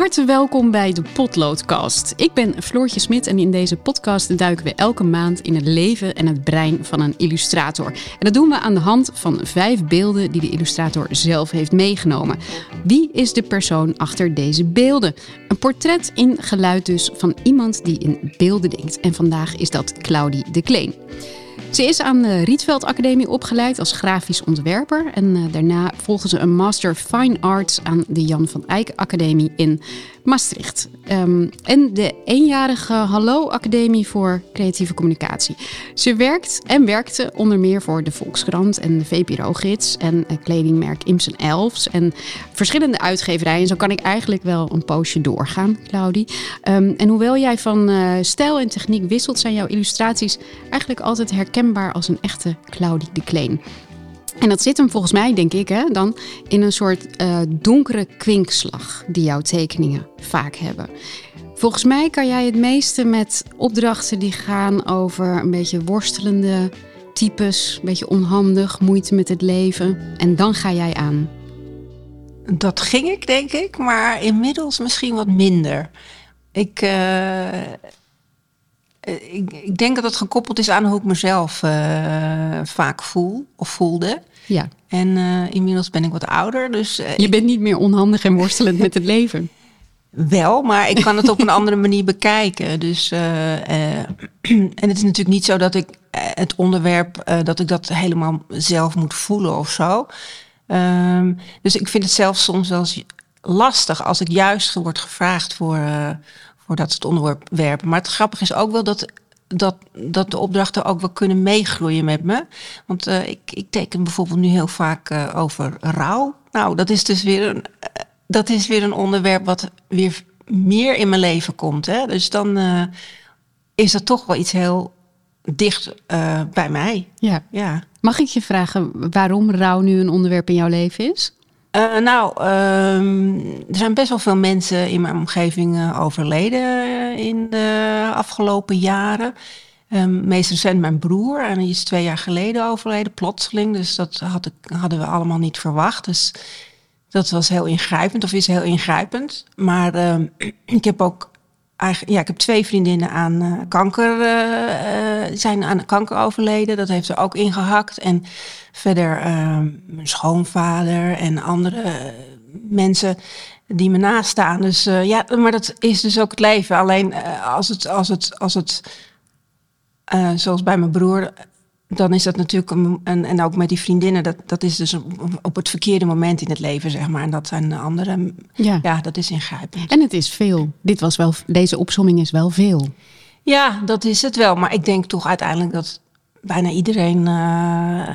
harte welkom bij de Potloodcast. Ik ben Floortje Smit en in deze podcast duiken we elke maand in het leven en het brein van een illustrator. En dat doen we aan de hand van vijf beelden die de illustrator zelf heeft meegenomen. Wie is de persoon achter deze beelden? Een portret in geluid dus van iemand die in beelden denkt. En vandaag is dat Claudie de Kleen. Ze is aan de Rietveld Academie opgeleid als grafisch ontwerper. En uh, daarna volgde ze een Master Fine Arts aan de Jan van Eyck Academie in Maastricht. Um, en de eenjarige Hallo Academie voor Creatieve Communicatie. Ze werkt en werkte onder meer voor de Volkskrant en de VPRO-gids en kledingmerk Imsen Elfs en verschillende uitgeverijen. Zo kan ik eigenlijk wel een poosje doorgaan, Claudie. Um, en hoewel jij van uh, stijl en techniek wisselt, zijn jouw illustraties eigenlijk altijd herkenbaar als een echte Claudie de Kleen. En dat zit hem volgens mij, denk ik, hè, dan in een soort uh, donkere kwinkslag die jouw tekeningen vaak hebben. Volgens mij kan jij het meeste met opdrachten die gaan over een beetje worstelende types, een beetje onhandig, moeite met het leven. En dan ga jij aan. Dat ging ik, denk ik, maar inmiddels misschien wat minder. Ik, uh, ik, ik, denk dat het gekoppeld is aan hoe ik mezelf uh, vaak voel of voelde. Ja. En uh, inmiddels ben ik wat ouder, dus... Uh, je bent niet meer onhandig en worstelend met het leven. Wel, maar ik kan het op een andere manier bekijken. Dus, en het is natuurlijk niet zo dat ik het onderwerp, dat ik dat helemaal zelf moet voelen of zo. Um, dus ik vind het zelf soms wel eens lastig als ik juist word gevraagd voor dat soort onderwerpen. Maar het grappige is ook wel dat, dat, dat de opdrachten ook wel kunnen meegroeien met me. Want uh, ik, ik teken bijvoorbeeld nu heel vaak uh, over rouw. Nou, dat is dus weer een, uh, dat is weer een onderwerp wat weer meer in mijn leven komt. Hè? Dus dan is dat toch wel iets heel dicht bij mij. Ja. ja. Mag ik je vragen waarom rouw nu een onderwerp in jouw leven is? Uh, nou, uh, er zijn best wel veel mensen in mijn omgeving uh, overleden in de afgelopen jaren. Um, meest recent mijn broer, en die is twee jaar geleden overleden, plotseling. Dus dat hadden we allemaal niet verwacht. Dus dat was heel ingrijpend, of is heel ingrijpend. Maar ehm, ik heb ook ja, ik heb twee vriendinnen aan uh, kanker, uh, zijn aan kanker overleden. Dat heeft er ook ingehakt. En verder uh, mijn schoonvader en andere mensen die me nastaan. Dus ja, maar dat is dus ook het leven. Alleen als het, als het, als het zoals bij mijn broer, dan is dat natuurlijk, een, en, en ook met die vriendinnen, dat, dat is dus op het verkeerde moment in het leven, zeg maar. En dat zijn andere, ja, ja dat is ingrijpend. En het is veel. Dit was wel, deze opsomming is wel veel. Ja, dat is het wel. Maar ik denk toch uiteindelijk dat bijna iedereen uh,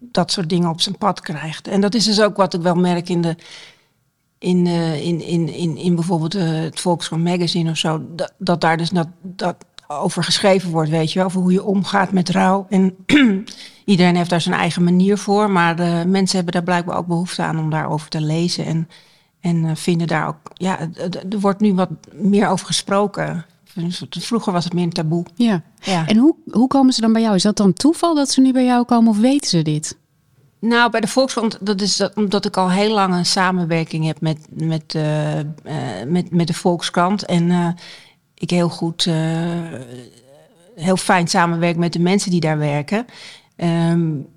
dat soort dingen op zijn pad krijgt. En dat is dus ook wat ik wel merk in de. In, uh, in, in, in, in bijvoorbeeld uh, het Volkskrant Magazine of zo, dat, dat daar dus dat, dat over geschreven wordt, weet je wel, over hoe je omgaat met rouw. En iedereen heeft daar zijn eigen manier voor, maar de mensen hebben daar blijkbaar ook behoefte aan om daarover te lezen en, en vinden daar ook, ja, er wordt nu wat meer over gesproken. Vroeger was het meer een taboe. Ja. ja. En hoe, hoe komen ze dan bij jou? Is dat dan toeval dat ze nu bij jou komen of weten ze dit? Nou, bij de Volkskrant, dat is dat, omdat ik al heel lang een samenwerking heb met, met, uh, uh, met, met de Volkskrant. En uh, ik heel goed, uh, heel fijn samenwerk met de mensen die daar werken. Um,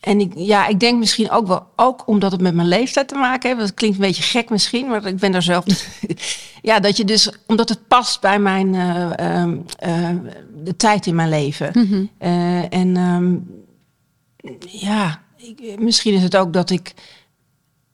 en ik, ja, ik denk misschien ook wel, ook omdat het met mijn leeftijd te maken heeft. Dat klinkt een beetje gek misschien, maar ik ben daar zelf. ja, dat je dus, omdat het past bij mijn, uh, uh, de tijd in mijn leven. Mm -hmm. en um, ja, ik, misschien is het ook dat ik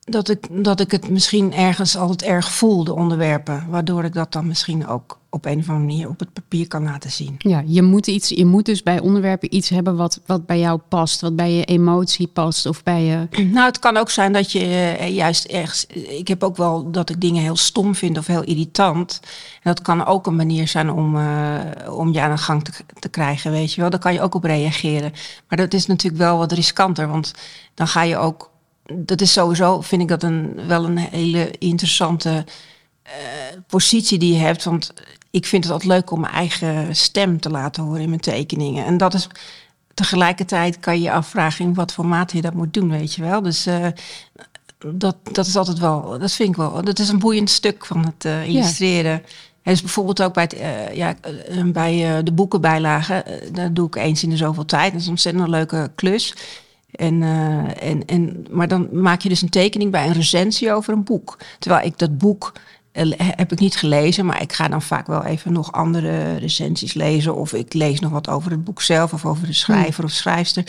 dat ik, dat ik het misschien ergens altijd erg voel, de onderwerpen. Waardoor ik dat dan misschien ook op een of andere manier op het papier kan laten zien. Ja, je moet, iets, je moet dus bij onderwerpen iets hebben wat, wat bij jou past, wat bij je emotie past of bij je. Nou, het kan ook zijn dat je uh, juist ergens. Ik heb ook wel dat ik dingen heel stom vind of heel irritant. En dat kan ook een manier zijn om, uh, om je aan de gang te, te krijgen, weet je wel. Daar kan je ook op reageren. Maar dat is natuurlijk wel wat riskanter, want dan ga je ook dat is sowieso, vind ik dat een, wel een hele interessante uh, positie die je hebt. Want ik vind het altijd leuk om mijn eigen stem te laten horen in mijn tekeningen. En dat is tegelijkertijd kan je je afvragen in wat voor mate je dat moet doen, weet je wel. Dus uh, dat, dat is altijd wel, dat vind ik wel, dat is een boeiend stuk van het uh, illustreren. Ja. Dus bijvoorbeeld ook bij, het, uh, ja, bij de boekenbijlagen, dat doe ik eens in de zoveel tijd. Dat is een ontzettend leuke klus. En, en, en, maar dan maak je dus een tekening bij een recensie over een boek. Terwijl ik dat boek heb ik niet gelezen, maar ik ga dan vaak wel even nog andere recensies lezen. Of ik lees nog wat over het boek zelf of over de schrijver hmm. of schrijfster.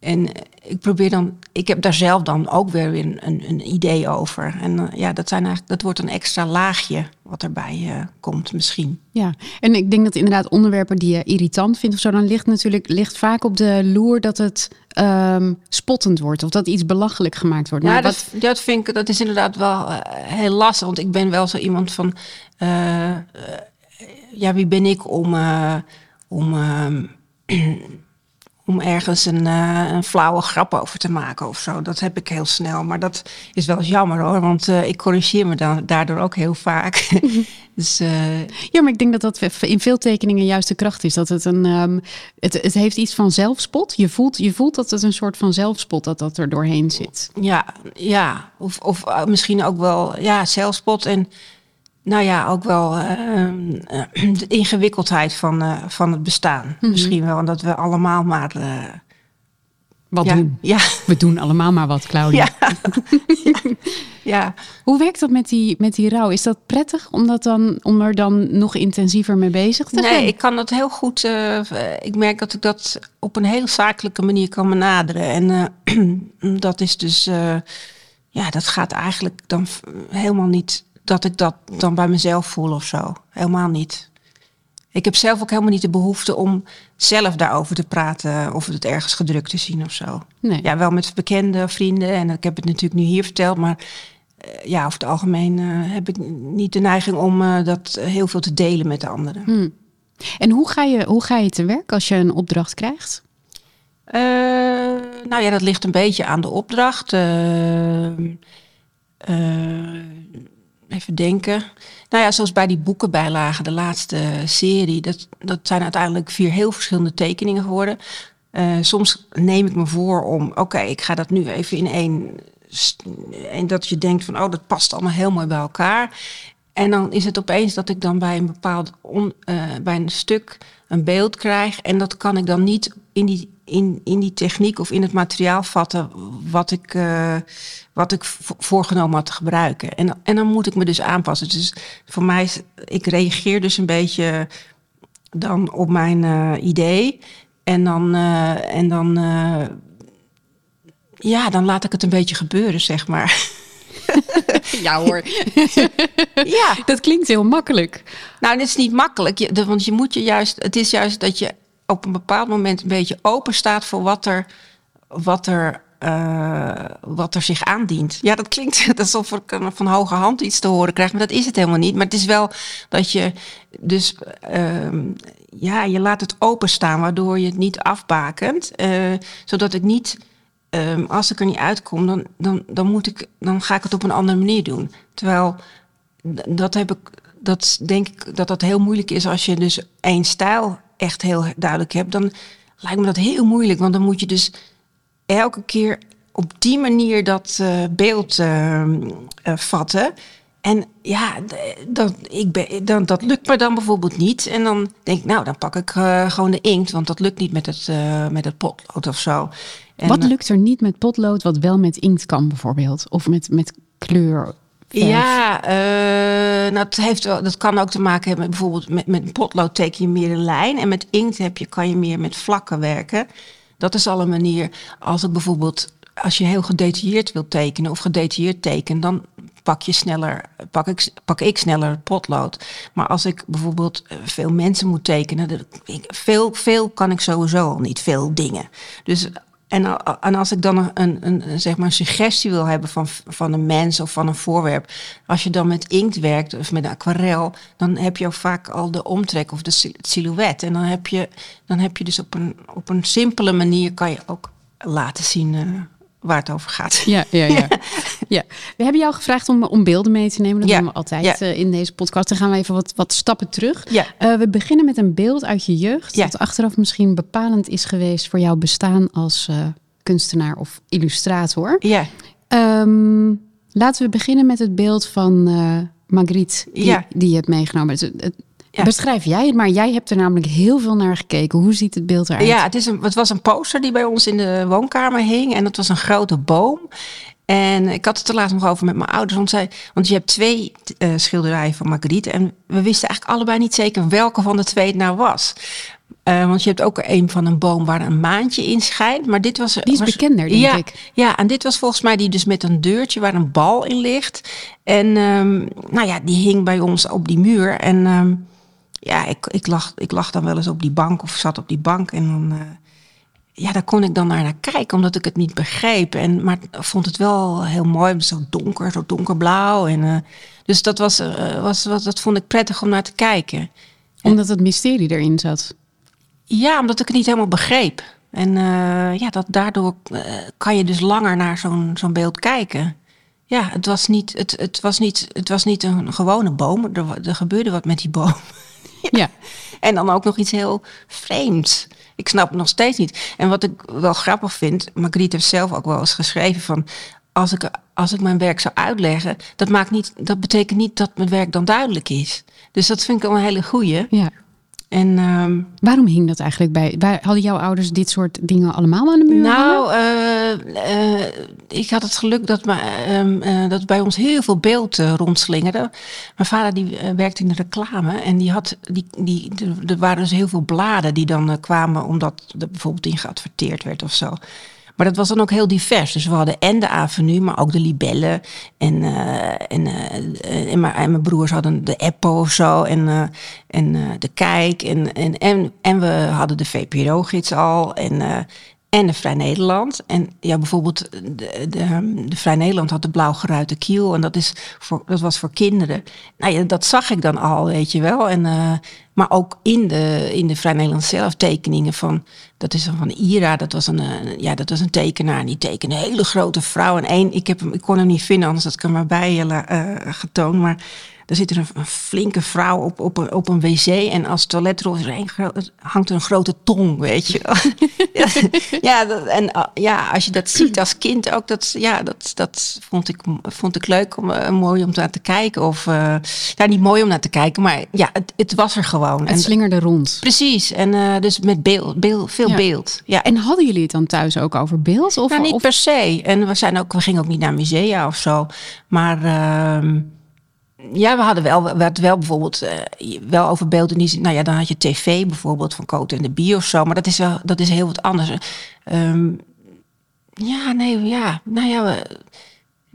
En ik probeer dan, ik heb daar zelf dan ook weer een, een, een idee over. En uh, ja, dat, zijn eigenlijk, dat wordt een extra laagje wat erbij uh, komt misschien. Ja, en ik denk dat inderdaad onderwerpen die je irritant vindt of zo, dan ligt natuurlijk ligt vaak op de loer dat het um, spottend wordt of dat iets belachelijk gemaakt wordt. Ja, maar dat, wat... dat vind ik, dat is inderdaad wel uh, heel lastig, want ik ben wel zo iemand van, ja, wie ben ik om, om ehm, om ergens een, uh, een, flauwe grap over te maken of zo. Dat heb ik heel snel. Maar dat is wel jammer hoor, want uh, ik corrigeer me dan, daardoor ook heel vaak. dus, uh... Ja, maar ik denk dat dat in veel tekeningen juist de kracht is. Dat het een. Um, het, het heeft iets van zelfspot. Je voelt, je voelt dat het een soort van zelfspot dat dat er doorheen zit. Ja, ja. Of, of misschien ook wel ja, zelfspot en nou ja, ook wel uh, de ingewikkeldheid van, uh, van het bestaan. Mhm. Misschien wel, omdat we allemaal maar. Uh, wat doen? Ja. We doen allemaal maar wat, Claudia. Ja. ja. Hoe werkt dat met die, met die rouw? Is dat prettig om, dat dan, om er dan nog intensiever mee bezig te zijn? Nee, ik kan dat heel goed. ik merk dat ik dat op een heel zakelijke manier kan benaderen. En dat is dus. ja, dat gaat eigenlijk dan helemaal niet dat ik dat dan bij mezelf voel of zo. Helemaal niet. Ik heb zelf ook helemaal niet de behoefte om zelf daarover te praten of het ergens gedrukt te zien of zo. Nee. Ja, wel met bekende vrienden en ik heb het natuurlijk nu hier verteld, maar uh, ja, over het algemeen uh, heb ik niet de neiging om uh, dat heel veel te delen met de anderen. Hmm. En hoe ga, je, hoe ga je te werk als je een opdracht krijgt? nou ja, dat ligt een beetje aan de opdracht even denken. Nou ja, zoals bij die boekenbijlagen, de laatste serie, dat, dat zijn uiteindelijk vier heel verschillende tekeningen geworden. Uh, soms neem ik me voor om, oké, ik ga dat nu even in één. En dat je denkt van, oh, dat past allemaal heel mooi bij elkaar. En dan is het opeens dat ik dan bij een bepaald uh, bij een stuk een beeld krijg. En dat kan ik dan niet in die, in, in die techniek of in het materiaal vatten wat ik, uh, wat ik voorgenomen had te gebruiken. En, en dan moet ik me dus aanpassen. Dus voor mij, ik reageer dus een beetje dan op mijn uh, idee. En dan, uh, en dan, ja, dan laat ik het een beetje gebeuren, zeg maar. ja hoor. ja. Dat klinkt heel makkelijk. Nou, het is niet makkelijk. want je moet je juist. Het is juist dat je op een bepaald moment een beetje open staat voor wat er, wat er, uh, wat er zich aandient. Ja, dat klinkt alsof ik van hoge hand iets te horen krijg, maar dat is het helemaal niet. Maar het is wel dat je dus uh, ja, je laat het openstaan, waardoor je het niet afbakent, uh, zodat ik niet um, als ik er niet uitkom, dan, dan, dan, moet ik, dan ga ik het op een andere manier doen. Terwijl dat heb ik, dat denk ik dat dat heel moeilijk is als je dus één stijl echt heel duidelijk hebt. Dan lijkt me dat heel moeilijk, want dan moet je dus elke keer op die manier dat uh, beeld uh, uh, vatten. En ja, dat, ik ben, dan, dat lukt me dan bijvoorbeeld niet. En dan denk ik, nou, dan pak ik gewoon de inkt, want dat lukt niet met het, met het potlood of zo wat lukt er niet met potlood, wat wel met inkt kan bijvoorbeeld? Of met, met kleur? Ja, uh, dat, heeft, dat kan ook te maken hebben met bijvoorbeeld met, met potlood teken je meer een lijn. En met inkt heb je, kan je meer met vlakken werken. Dat is al een manier. Als ik bijvoorbeeld, als je heel gedetailleerd wilt tekenen of gedetailleerd teken, dan pak je sneller, pak ik, pak ik sneller potlood. Maar als ik bijvoorbeeld eh, veel mensen moet tekenen, veel, veel kan ik sowieso al niet, veel dingen. Dus en, en als ik dan een, een, een, zeg maar een suggestie wil hebben van, van een mens of van een voorwerp. Als je dan met inkt werkt of met aquarel, dan heb je ook vaak al de omtrek of de silhouet. En dan heb je, dan heb je dus op een, op een simpele manier kan je ook laten zien uh, waar het over gaat. Ja, ja, ja. ja. We hebben jou gevraagd om, om beelden mee te nemen. Dat Ja, doen we altijd ja. eh, in deze podcast. Dan gaan we even wat, wat stappen terug. Ja. Eh, we beginnen met een beeld uit je jeugd. Dat achteraf misschien bepalend is geweest voor jouw bestaan als eh, kunstenaar of illustrator. Ja, Ehm, laten we beginnen met het beeld van eh Margriet die, je hebt meegenomen. Het- het- Ja. Beschrijf jij het, maar jij hebt er namelijk heel veel naar gekeken. Hoe ziet het beeld eruit? ja het, is een, het was een poster die bij ons in de woonkamer hing. En dat was een grote boom. En ik had het er laatst nog over met mijn ouders. Want, zij, want je hebt twee eh, schilderijen van Marguerite. En we wisten eigenlijk allebei niet zeker welke van de twee het nou was. Eh, want je hebt ook een van een boom waar een maantje in schijnt. Maar dit was... Die is was- bekender, denk ja, ik. Ja, en dit was volgens mij die dus met een deurtje waar een bal in ligt. En ehm, nou ja, die hing bij ons op die muur. En ehm, ja, ik, ik, lag, ik lag dan wel eens op die bank of zat op die bank. En dan, eh, ja, daar kon ik dan naar, naar kijken, omdat ik het niet begreep. En, maar vond het wel heel mooi, zo donker, zo donkerblauw. En, eh, dus dat, was, eh, was, was, dat vond ik prettig om naar te kijken. Omdat het mysterie erin zat. Ja, omdat ik het niet helemaal begreep. En eh, ja, dat, daardoor kan je dus langer naar zo'n zo'n beeld kijken. Ja, het was niet, het, het was niet, het was niet een gewone boom. Er, er gebeurde wat met die boom. Ja. En dan ook nog iets heel vreemds. Ik snap het nog steeds niet. En wat ik wel grappig vind, Margriet heeft zelf ook wel eens geschreven van... Als ik, als ik mijn werk zou uitleggen, dat, maakt niet, dat betekent niet dat mijn werk dan duidelijk is. Dus dat vind ik wel een hele goeie. ja. En ehm, Waarom hing dat eigenlijk bij? bij? Hadden jouw ouders dit soort dingen allemaal aan de muur? Nou, eh, eh, ik had het geluk dat, me, ehm, eh, dat bij ons heel veel beeld eh, rondslingerde. Mijn vader die werkte in de reclame en die had, die, die, er- waren dus heel veel bladen die dan kwamen omdat er bijvoorbeeld in geadverteerd werd of zo. Maar dat was dan ook heel divers. Dus we hadden en de avenue, maar ook de libellen. En, eh, en, eh, en, mijn, broers hadden de Eppo of zo. En, eh, en de Kijk. En, en, en, en we hadden de VPRO-gids al. En, en de Vrij Nederland. En ja, bijvoorbeeld de, de, de Vrij Nederland had de blauw geruite kiel. En dat, is voor, dat was voor kinderen. Nou ja, dat zag ik dan al, weet je wel. En, eh, maar ook in de, in de Vrij Nederland zelf tekeningen van... Dat is dan van Ira, dat was een, eh, ja, dat was een tekenaar. En die tekende een hele grote vrouw. En één, ik, heb hem, ik kon hem niet vinden, anders had ik hem maar bij eh, eh, getoond. Maar er zit er een, een flinke vrouw op, op, een, op een wc. En als toiletrol hangt er een grote tong, weet je ja, ja, dat, en ah, ja, als je dat ziet als kind ook, dat, ja, dat, dat vond, ik, vond ik leuk om eh, mooi om naar te kijken. Of, eh nou, niet mooi om naar te kijken, maar ja, het, het was er gewoon. Het En, slingerde rond. precies, en eh, dus met beeld, beeld veel Ja. beeld. Ja, En hadden jullie het dan thuis ook over beeld? Of, nou, niet of per se. En we, zijn ook, we gingen ook niet naar musea of zo. Maar ehm, ja, we hadden wel, we hadden wel bijvoorbeeld eh, wel over beelden. Die, nou ja, dan had je tv bijvoorbeeld van Cote en de Bier of zo. Maar dat is wel, dat is heel wat anders. Ehm, ja, nee, ja. Nou ja, we-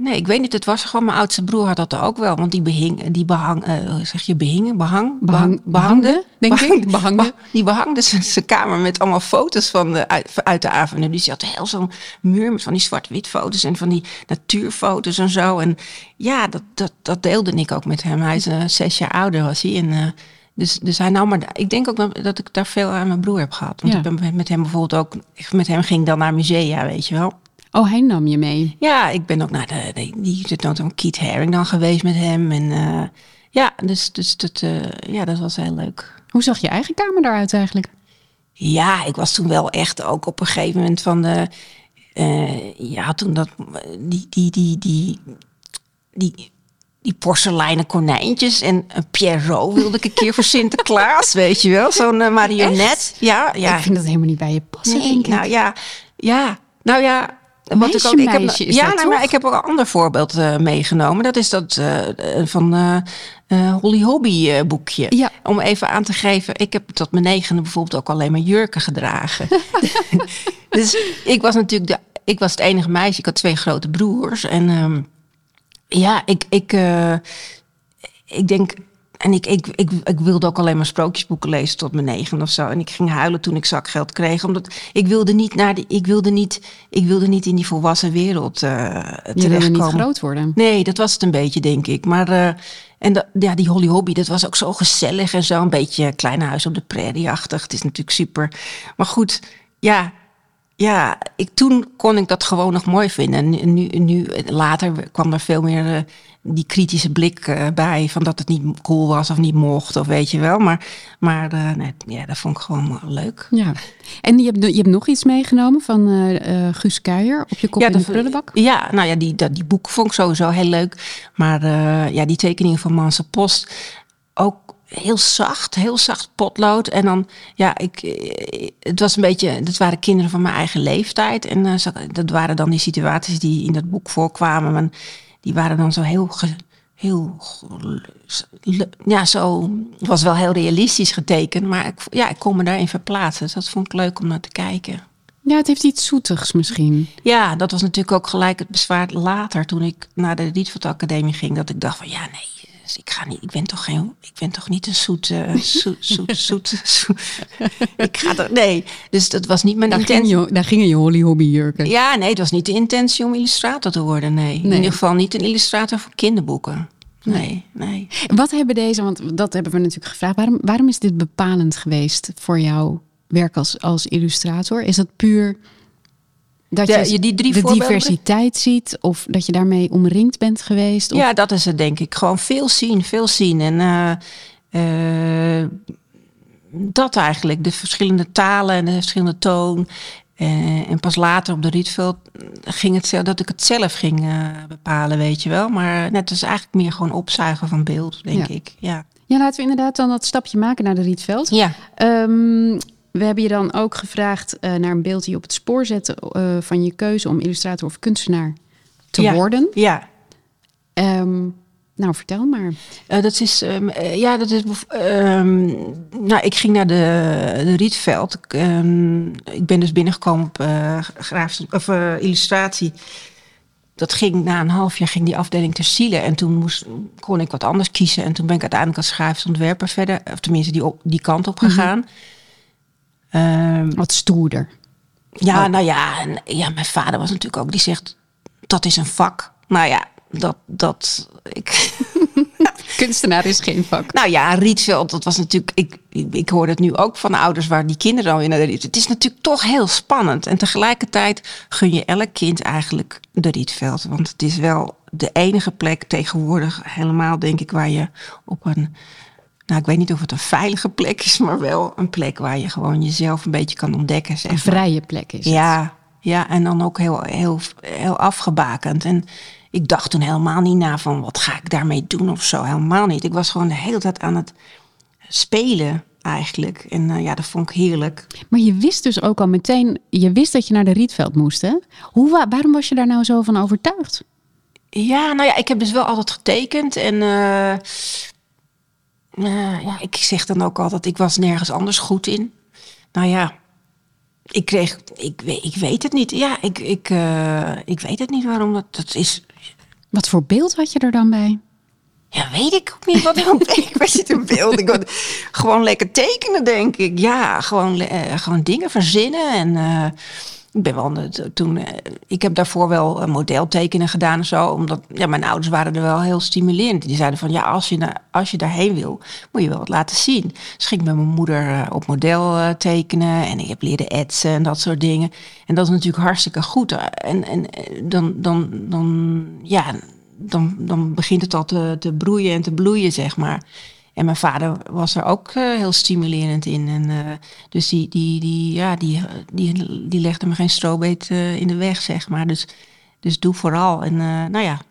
nee, ik weet niet. Het was gewoon mijn oudste broer had dat ook wel. Want die behing, die behang, eh, zeg je behingen, behang, Behang- behangde, denk ik. Behangde. Bah- die behangde zijn kamer met allemaal foto's van de, uit, uit de avenue. Dus die had heel zo'n muur met van die zwart-wit foto's en van die natuurfoto's en zo. En ja, dat, dat, dat deelde ik ook met hem. Hij is eh, zes jaar ouder was hij. En, eh, dus, dus hij nou maar, ik denk ook dat, dat ik daar veel aan mijn broer heb gehad. Want Ja. ik ben met hem bijvoorbeeld ook, met hem ging ik dan naar musea, weet je wel. Oh, hij nam je mee. Ja, ik ben ook naar de, de die dan zo'n Keith Haring dan geweest met hem. En eh, ja, dus, dus dat, eh, ja, dat was heel leuk. Hoe zag je eigen kamer eruit eigenlijk? Ja, ik was toen wel echt ook op een gegeven moment van de. eh, ja, toen dat. Die, die, die, die, die, die porseleinen konijntjes en een Pierrot wilde ik een keer voor Sinterklaas, weet je wel? Zo'n eh, marionet. Ja, ja. Ik vind dat helemaal niet bij je passen, Nee, denk ik. nou ja, ja, nou ja. Wat Meisje, ik ook, ik heb, meisje is ja, dat nou, maar ik heb ook een ander voorbeeld eh, meegenomen. Dat is dat eh, van eh, Holly Hobby boekje. Ja. Om even aan te geven, ik heb tot mijn negende bijvoorbeeld ook alleen maar jurken gedragen. dus ik was natuurlijk de, ik was het enige meisje. Ik had twee grote broers. En ehm, ja, ik, ik, ik denk. En ik, ik, ik, ik wilde ook alleen maar sprookjesboeken lezen tot mijn negen of zo. En ik ging huilen toen ik zakgeld kreeg. Omdat ik wilde niet, naar de, ik wilde niet, ik wilde niet in die volwassen wereld eh je wilde terechtkomen. niet groot worden. Nee, dat was het een beetje, denk ik. Maar eh, en dat- ja, die Holly Hobby, dat was ook zo gezellig en zo. Een beetje klein huis op de prairie-achtig. Het is natuurlijk super. Maar goed, ja. Ja, ik, toen kon ik dat gewoon nog mooi vinden. En nu, nu later kwam er veel meer uh, die kritische blik uh, bij. Van dat het niet cool was of niet mocht. Of weet je wel. Maar, maar uh, nee, ja, dat vond ik gewoon leuk. Ja. En je hebt, je hebt nog iets meegenomen van Guus Kuijer op je kop ja, in de prullenbak? Ja, nou ja, die, dat, die boek vond ik sowieso heel leuk. Maar ja, die tekeningen van Manse Post ook heel zacht, heel zacht potlood. En dan, ja, ik, het was een beetje, dat waren kinderen van mijn eigen leeftijd. En uh, dat waren dan die situaties die in dat boek voorkwamen. Die waren dan zo heel, heel, ja, zo, het was wel heel realistisch getekend. Maar ik, ja, ik kon me daarin verplaatsen. Dus dat vond ik leuk om naar te kijken. Ja, het heeft iets zoetigs misschien. Ja, dat was natuurlijk ook gelijk het bezwaar later toen ik naar de Rietveld Academie ging. Dat ik dacht van ja, nee, dus ik ga niet, ik ben toch geen, ik ben toch niet een zoet, uh, zoet, zoet, zoet, zoet, Ik ga er, nee. Dus dat was niet mijn daar intentie. Ging je, daar gingen je Holly Hobby jurken. Ja, nee, het was niet de intentie om illustrator te worden, nee. nee. In ieder geval niet een illustrator voor kinderboeken. Nee, nee. Wat hebben deze, want dat hebben we natuurlijk gevraagd. Waarom, waarom is dit bepalend geweest voor jouw werk als, als illustrator? Is dat puur dat je, je die drie de diversiteit ziet of dat je daarmee omringd bent geweest? Of? Ja, dat is het denk ik. Gewoon veel zien, veel zien. En uh, uh, dat eigenlijk, de verschillende talen en de verschillende toon. Uh, en pas later op de Rietveld ging het zo dat ik het zelf ging bepalen, weet je wel. Maar net is eigenlijk meer gewoon opzuigen van beeld, denk ik. Ja. ja, laten we inderdaad dan dat stapje maken naar de Rietveld. Ja. Um, we hebben je dan ook gevraagd uh, naar een beeld die je op het spoor zet uh, van je keuze om illustrator of kunstenaar te ja, worden. Ja. Um, nou, vertel maar. Uh, dat is, um, ja, dat is. Um, nou, ik ging naar de, de Rietveld. Ik, ik ben dus binnengekomen op graaf, of, illustratie. Dat ging na een half jaar ging die afdeling ter ziele. En toen moest, kon ik wat anders kiezen. En toen ben ik uiteindelijk als grafisch ontwerper verder, of tenminste die, op, die kant op gegaan. Mm -hmm. Um, Wat stoerder. Ja, oh. nou ja, en, ja, mijn vader was natuurlijk ook, die zegt, dat is een vak. Nou ja, dat, dat, ik... Kunstenaar is geen vak. Nou ja, Rietveld, dat was natuurlijk, ik, ik hoor het nu ook van ouders waar die kinderen al in naar de Rietveld. Het is natuurlijk toch heel spannend. En tegelijkertijd gun je elk kind eigenlijk de Rietveld. Want het is wel de enige plek tegenwoordig, helemaal denk ik, waar je op een nou, ik weet niet of het een veilige plek is, maar wel een plek waar je gewoon jezelf een beetje kan ontdekken. Zeg een vrije plek is ja. Ja, en dan ook heel, heel, heel afgebakend. En ik dacht toen helemaal niet na van wat ga ik daarmee doen of zo. Helemaal niet. Ik was gewoon de hele tijd aan het spelen eigenlijk. En uh, ja, dat vond ik heerlijk. Maar je wist dus ook al meteen, je wist dat je naar de Rietveld moest, hè? Hoe, waarom was je daar nou zo van overtuigd? Ja, nou ja, ik heb dus wel altijd getekend. En uh, uh, ja, ik zeg dan ook altijd, ik was nergens anders goed in. Nou ja, ik kreeg, ik, ik weet het niet. Ja, ik, ik, uh, ik weet het niet waarom dat, dat is. Wat voor beeld had je er dan bij? Ja, weet ik ook niet wat ik was het een beeld. Ik had, gewoon lekker tekenen, denk ik. Ja, gewoon, uh, gewoon dingen verzinnen en ik ben wel toen. Eh, ik heb daarvoor wel modeltekenen gedaan en zo. Omdat ja, mijn ouders waren er wel heel stimulerend. Die zeiden van ja, als je, als je daarheen wil, moet je wel wat laten zien. Dus ging met mijn moeder eh, op model eh, tekenen. En ik heb leren etsen en dat soort dingen. En dat is natuurlijk hartstikke goed. En, en dan, dan, dan, ja, dan, dan begint het al te, te broeien en te bloeien, zeg maar. En mijn vader was er ook uh, heel stimulerend in. En, uh, dus die, die, die, ja, die, die, die legde me geen strobeet uh, in de weg, zeg maar. Dus, dus doe vooral. En nou ja,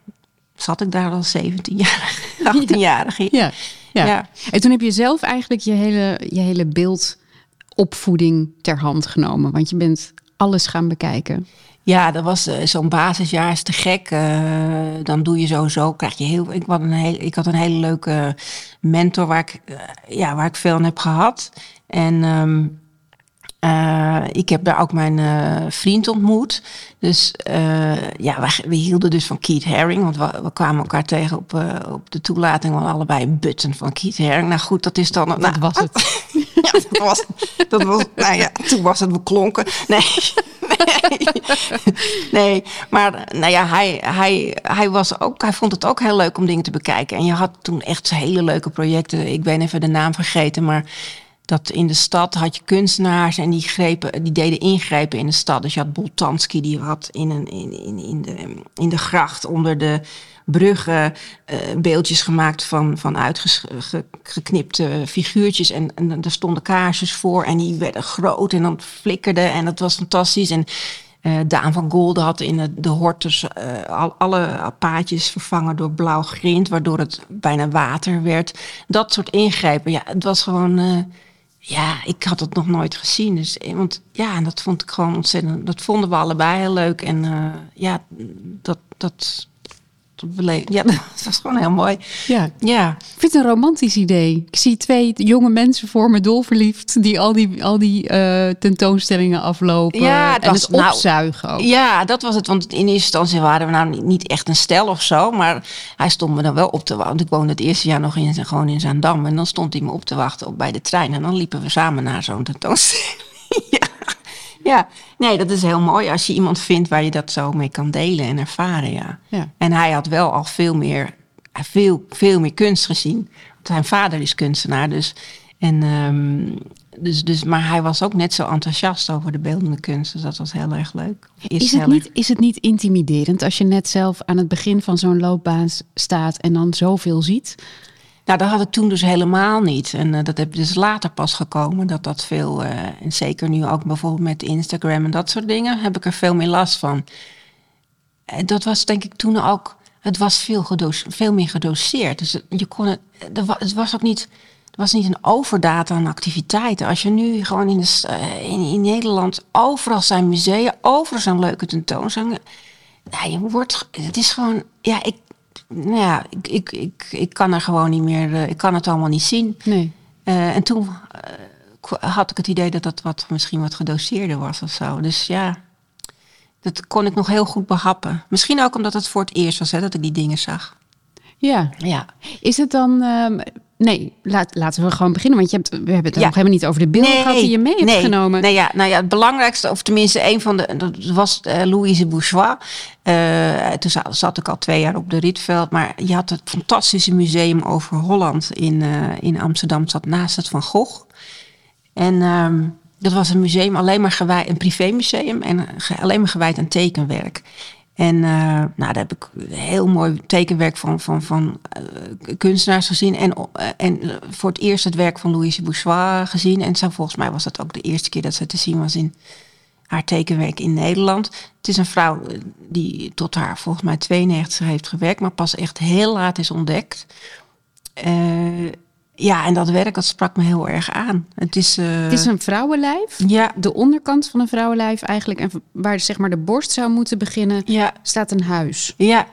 zat ik daar al 17 jaar, 18 jaar. Ja. Ja, ja. ja. En toen heb je zelf eigenlijk je hele, je hele beeldopvoeding ter hand genomen. Want je bent alles gaan bekijken. Ja, dat was uh, zo'n basisjaar is te gek. Uh, dan doe je sowieso, krijg je heel. Ik had een, heel, ik had een hele leuke mentor waar ik, uh, ja, waar ik veel aan heb gehad. En um, ik heb daar ook mijn vriend ontmoet. Dus ja, we, we, hielden dus van Keith Haring. Want we, we kwamen elkaar tegen op, op de toelating. We allebei een button van Keith Haring. Nou goed, dat is dan. Dat nou, was het. ja, dat was, dat was. Nou ja, toen was het beklonken. Nee. nee, maar nou ja, hij, hij, hij, was ook, hij vond het ook heel leuk om dingen te bekijken. En je had toen echt hele leuke projecten. Ik ben even de naam vergeten, maar dat in de stad had je kunstenaars en die, grepen, die deden ingrepen in de stad. Dus je had Boltanski, die had in, een, in, in, in, de, in de gracht onder de bruggen uh, beeldjes gemaakt van, van uitgeknipte figuurtjes. En, en er stonden kaarsjes voor en die werden groot en dan flikkerden en dat was fantastisch. En uh, Daan van Golden had in de, de hortus uh, al, alle paadjes vervangen door blauw grind, waardoor het bijna water werd. Dat soort ingrepen. Ja, het was gewoon. Ja, ik had het nog nooit gezien. Dus, want ja, dat vond ik gewoon ontzettend. Dat vonden we allebei heel leuk. En ja, dat, dat, ja, dat was gewoon heel mooi. Ja. ja. Ik vind het een romantisch idee. Ik zie twee jonge mensen voor me dolverliefd die al die, al die uh, tentoonstellingen aflopen ja, en het nou, opzuigen. Ook. Ja, dat was het. Want in eerste instantie waren we nou niet echt een stel of zo, maar hij stond me dan wel op te wachten. Want ik woonde het eerste jaar nog in, gewoon in Zaandam en dan stond hij me op te wachten op, bij de trein en dan liepen we samen naar zo'n tentoonstelling. ja. Ja, nee, dat is heel mooi als je iemand vindt waar je dat zo mee kan delen en ervaren. Ja. ja. En hij had wel al veel meer, veel, veel meer kunst gezien. Want zijn vader is kunstenaar, dus. En, um, dus, dus, maar hij was ook net zo enthousiast over de beeldende kunst. Dus dat was heel erg leuk. Is, is het, niet, is het niet intimiderend als je net zelf aan het begin van zo'n loopbaan staat en dan zoveel ziet? Nou, dat had ik toen dus helemaal niet. En uh, dat heb dus later pas gekomen, dat dat veel, uh, en zeker nu ook bijvoorbeeld met Instagram en dat soort dingen, heb ik er veel meer last van. En dat was denk ik toen ook, het was veel, veel meer gedoseerd. Dus je kon het, het was ook niet, was niet een overdata aan activiteiten. Als je nu gewoon in, de, uh, in, in, Nederland, overal zijn musea, overal zijn leuke tentoonstellingen. Ja, je wordt, het is gewoon, ja, ik, nou ja, ik, ik, ik, ik kan er gewoon niet meer, uh, ik kan het allemaal niet zien. Nee. Uh, en toen uh, had ik het idee dat dat wat, misschien wat gedoseerder was of zo. Dus ja, dat kon ik nog heel goed behappen. Misschien ook omdat het voor het eerst was hè, dat ik die dingen zag. Ja. ja. Is het dan, um, Nee, laat, laten we gewoon beginnen. Want je hebt, we hebben het nog helemaal niet over de beelden gehad die je mee hebt nee, genomen. Nee, ja, nou ja, het belangrijkste, of tenminste een van de, dat was uh, Louise Bourgeois. Uh, toen zat ik al twee jaar op de Rietveld. Maar je had het fantastische museum over Holland in, uh, in Amsterdam. zat naast het Van Gogh. En um, dat was een museum alleen maar gewijd, een privémuseum. En alleen maar gewijd aan tekenwerk. En uh, nou, daar heb ik heel mooi tekenwerk van, van, van uh, kunstenaars gezien. En, uh, en voor het eerst het werk van Louise Bourgeois gezien. En zo, volgens mij was dat ook de eerste keer dat ze te zien was in haar tekenwerk in Nederland. Het is een vrouw die tot haar volgens mij 92 heeft gewerkt, maar pas echt heel laat is ontdekt. Ja, en dat werk dat sprak me heel erg aan. Het is, uh... het is een vrouwenlijf. Ja. De onderkant van een vrouwenlijf eigenlijk. En waar zeg maar de borst zou moeten beginnen, ja. staat een huis. Ja,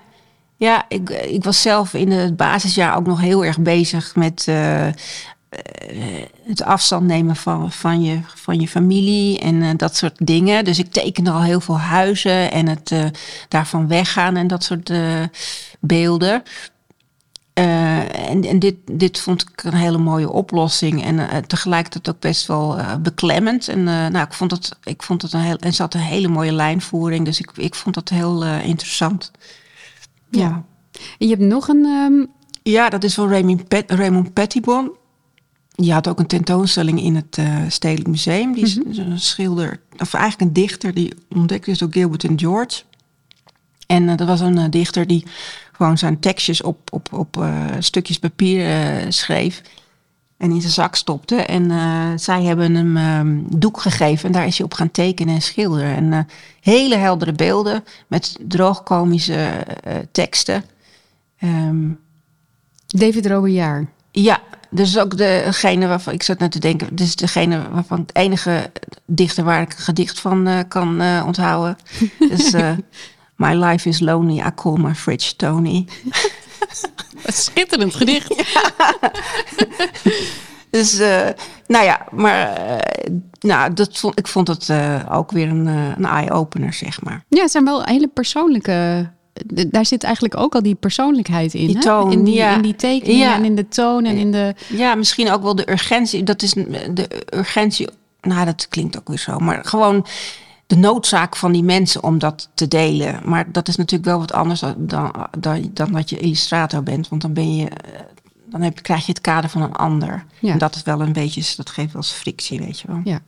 ja ik, ik was zelf in het basisjaar ook nog heel erg bezig met uh, het afstand nemen van, van, je, van je familie en uh, dat soort dingen. Dus ik tekende al heel veel huizen en het daarvan weggaan en dat soort beelden. Uh, en, en dit, dit vond ik een hele mooie oplossing. En uh, tegelijkertijd ook best wel uh, beklemmend. En nou, ik vond het, ik vond het een heel. En zat een hele mooie lijnvoering. Dus ik, ik vond dat heel interessant. Ja. ja. En je hebt nog een. Um... Ja, dat is van Raymond, Pet, Raymond Pettibon. Die had ook een tentoonstelling in het Stedelijk Museum. Die is mm -hmm. een schilder, of eigenlijk een dichter, die ontdekt is door Gilbert en George. En dat was een dichter die gewoon zijn tekstjes op, op, op uh, stukjes papier uh, schreef. En in zijn zak stopte. En uh, zij hebben hem um, doek gegeven. En daar is hij op gaan tekenen en schilderen. En hele heldere beelden met droogkomische teksten. Um, David Robillard. Ja, dus ook degene waarvan ik zat net te denken. Dit is degene waarvan het enige dichter waar ik een gedicht van kan onthouden. dus My life is lonely, I call my fridge Tony. Wat schitterend gedicht. dus, uh, nou ja, maar uh, nou, dat vond, ik vond het uh, ook weer een, een eye-opener, zeg maar. Ja, het zijn wel hele persoonlijke... Daar zit eigenlijk ook al die persoonlijkheid in. Die toon, in, die, ja. in die tekeningen ja. en in de toon en in de... Ja, misschien ook wel de urgentie. Dat is de urgentie... Nou, dat klinkt ook weer zo. Maar gewoon de noodzaak van die mensen om dat te delen. Maar dat is natuurlijk wel wat anders dan, dan, dan dat je illustrator bent. Want dan ben je, dan heb, krijg je het kader van een ander. Ja. En dat is wel een beetje, dat geeft wel eens frictie, weet je wel. Ja.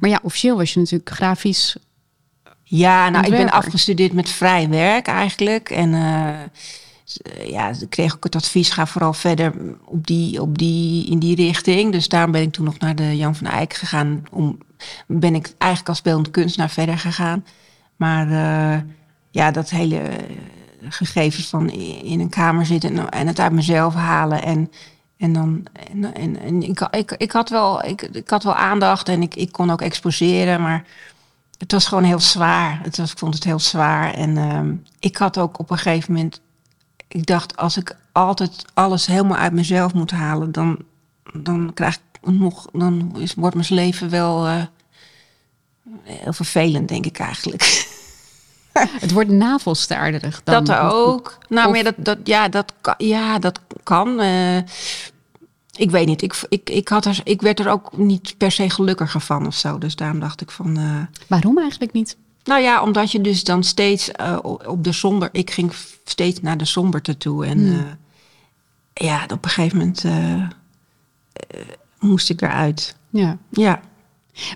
Maar ja, officieel was je natuurlijk grafisch. Ja, nou, ik ben afgestudeerd met vrij werk eigenlijk. En eh, s- ja, ik kreeg ook het advies, ga vooral verder op die, op die, in die richting. Dus daarom ben ik toen nog naar de Jan van Eyck gegaan. Om, ben ik eigenlijk als beeldend kunstenaar verder gegaan. Maar eh, ja, dat hele gegeven van in een kamer zitten en, het uit mezelf halen. En, en dan, en, ik, ik, had wel, ik, ik had wel aandacht en ik, ik kon ook exposeren, maar het was gewoon heel zwaar. Het was, ik vond het heel zwaar. En ehm, ik had ook op een gegeven moment. Ik dacht, als ik altijd alles helemaal uit mezelf moet halen, dan, dan krijg ik nog. Dan is, wordt mijn leven wel eh, heel vervelend, denk ik eigenlijk. Het wordt navelstaarderig dan. dat ook. Nou, of- maar dat, dat, ja, dat kan. Ja, dat kan. eh, ik weet niet. Ik, ik, ik, had er, ik werd er ook niet per se gelukkiger van of zo. Dus daarom dacht ik van. eh, Waarom eigenlijk niet? Nou ja, omdat je dus dan steeds op de somber... Ik ging steeds naar de somberte toe. En Hmm. ja, op een gegeven moment moest ik eruit. Ja. Ja.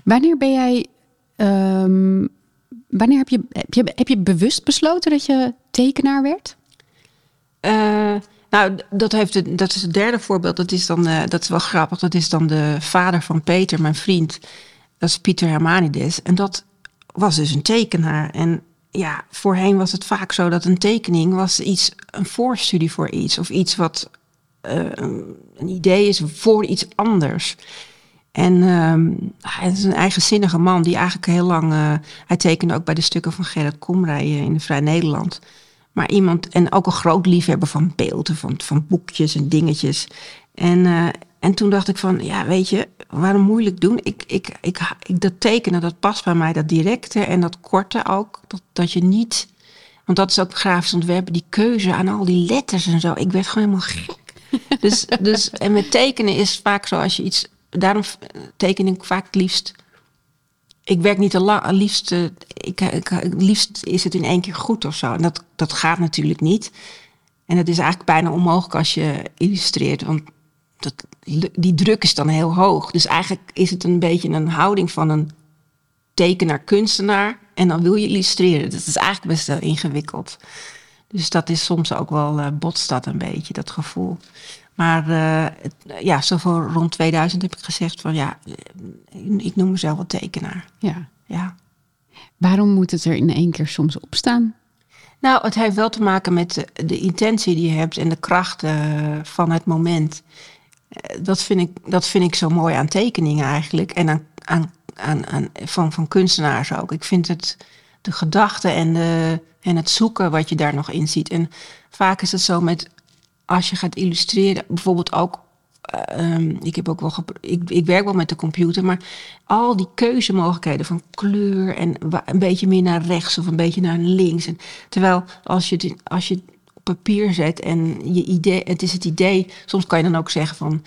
Wanneer ben jij. ehm, wanneer heb je, heb, je, heb je bewust besloten dat je tekenaar werd? Eh, nou, dat, heeft het, dat is het derde voorbeeld. Dat is dan, eh, dat is wel grappig. Dat is dan de vader van Peter, mijn vriend. Dat is Pieter Hermanides. En dat was dus een tekenaar. En ja, voorheen was het vaak zo dat een tekening was iets, een voorstudie voor iets. Of iets wat eh, een idee is voor iets anders. En ehm, hij is een eigenzinnige man die eigenlijk heel lang... eh, hij tekende ook bij de stukken van Gerrit Komrij eh, in de Vrij Nederland. Maar iemand, en ook een groot liefhebber van beelden, van, van boekjes en dingetjes. En, en toen dacht ik van, ja, weet je, waarom moeilijk doen? Ik, ik, ik, ik, dat tekenen, dat past bij mij, dat directe en dat korte ook. Dat, dat je niet, want dat is ook grafisch ontwerpen, die keuze aan al die letters en zo. Ik werd gewoon helemaal gek. Dus, dus, en met tekenen is vaak zo als je iets, daarom teken ik vaak het liefst ik werk niet te lang. Liefst, eh, ik, ik, liefst is het in één keer goed of zo. En dat, dat gaat natuurlijk niet. En het is eigenlijk bijna onmogelijk als je illustreert. Want dat, die druk is dan heel hoog. Dus eigenlijk is het een beetje een houding van een tekenaar-kunstenaar. En dan wil je illustreren. Dat is eigenlijk best wel ingewikkeld. Dus dat is soms ook wel, eh botst dat een beetje, dat gevoel. Maar eh, het- ja, zo voor rond 2000 heb ik gezegd van ja, eh, ik noem mezelf wel tekenaar. Ja. Ja. Waarom moet het er in één keer soms op staan? Nou, het heeft wel te maken met de, de intentie die je hebt en de kracht eh, van het moment. Eh, dat, vind ik, dat vind ik zo mooi aan tekeningen eigenlijk. En aan, aan, aan, aan, van, van kunstenaars ook. Ik vind het de gedachten en, de, en het zoeken wat je daar nog in ziet. En vaak is het zo met als je gaat illustreren, bijvoorbeeld ook. eh, ehm, ik, heb ook wel ik, ik werk wel met de computer, maar al die keuzemogelijkheden van kleur en een beetje meer naar rechts of een beetje naar links. En, terwijl als je, het als je op papier zet en je idee, het is het idee, soms kan je dan ook zeggen van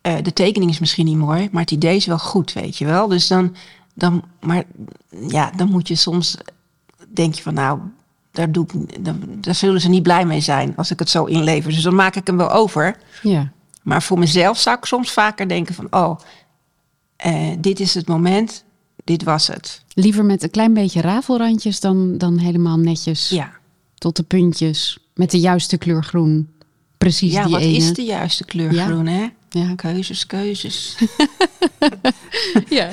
eh, de tekening is misschien niet mooi, maar het idee is wel goed, weet je wel. Dus dan, dan, maar ja, dan moet je soms denk je van nou, daar, doe ik, dan, daar zullen ze niet blij mee zijn als ik het zo inlever. Dus dan maak ik hem wel over. Ja. Maar voor mezelf zou ik soms vaker denken van oh, eh, dit is het moment, dit was het. Liever met een klein beetje rafelrandjes dan, dan helemaal netjes Ja, tot de puntjes. Met de juiste kleur groen. Precies ja die wat ene. is de juiste kleur Ja. groen hè? Ja. Keuzes, keuzes. ja.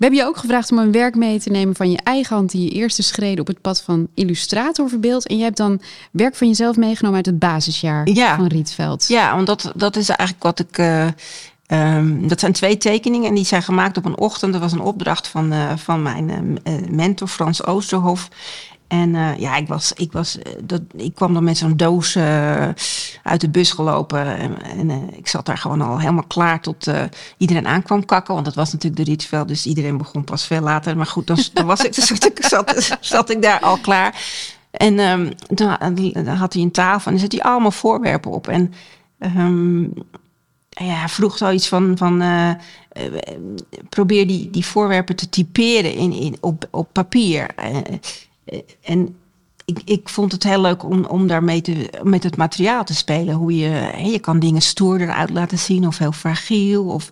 We hebben je ook gevraagd om een werk mee te nemen van je eigen hand... die je eerste schreden op het pad van illustrator verbeeldt. En je hebt dan werk van jezelf meegenomen uit het basisjaar Ja. van Rietveld. Ja, want dat, dat is eigenlijk wat ik. eh, ehm, dat zijn twee tekeningen en die zijn gemaakt op een ochtend. Dat was een opdracht van, eh, van mijn eh, mentor Frans Oosterhof. En eh, ja, ik, was, ik, was, eh, dat, ik kwam dan met zo'n doos eh, uit de bus gelopen. En, en ik zat daar gewoon al helemaal klaar tot iedereen aankwam kakken. Want dat was natuurlijk de Rietveld, dus iedereen begon pas veel later. Maar goed, dan, dan was ik, zat, zat, ik daar al klaar. En ehm, dan, dan had hij een tafel en er zet hij allemaal voorwerpen op. En ehm, ja, vroeg zoiets van, van probeer die, die voorwerpen te typeren in, in, op, op papier. Eh, en ik, ik vond het heel leuk om, om daarmee te, met het materiaal te spelen. Hoe je, hè, je kan dingen stoerder uit laten zien of heel fragiel. Of,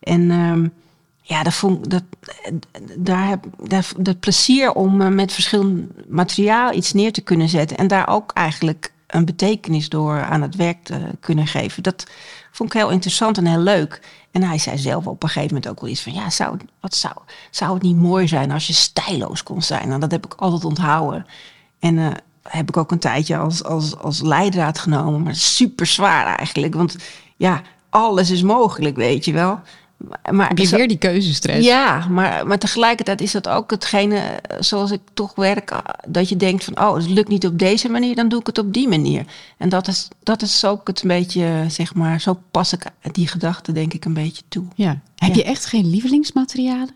en ehm, ja, dat vond, dat, daar heb dat, dat plezier om eh, met verschillend materiaal iets neer te kunnen zetten. En daar ook eigenlijk een betekenis door aan het werk te kunnen geven. Dat vond ik heel interessant en heel leuk. En hij zei zelf op een gegeven moment ook wel iets van... ja, zou, wat zou, zou het niet mooi zijn als je stijloos kon zijn? Nou, dat heb ik altijd onthouden. En uh, heb ik ook een tijdje als, als, als leidraad genomen. Maar super zwaar eigenlijk. Want ja, alles is mogelijk, weet je wel. Maar, heb je weer die keuzestress? Ja, maar, maar tegelijkertijd is dat ook hetgene eh, zoals ik toch werk. Eh, dat je denkt van, oh, het lukt niet op deze manier, dan doe ik het op die manier. En dat is, dat is ook het een beetje, zeg maar, zo pas ik die gedachte denk ik een beetje toe. Ja. Heb je echt geen lievelingsmaterialen?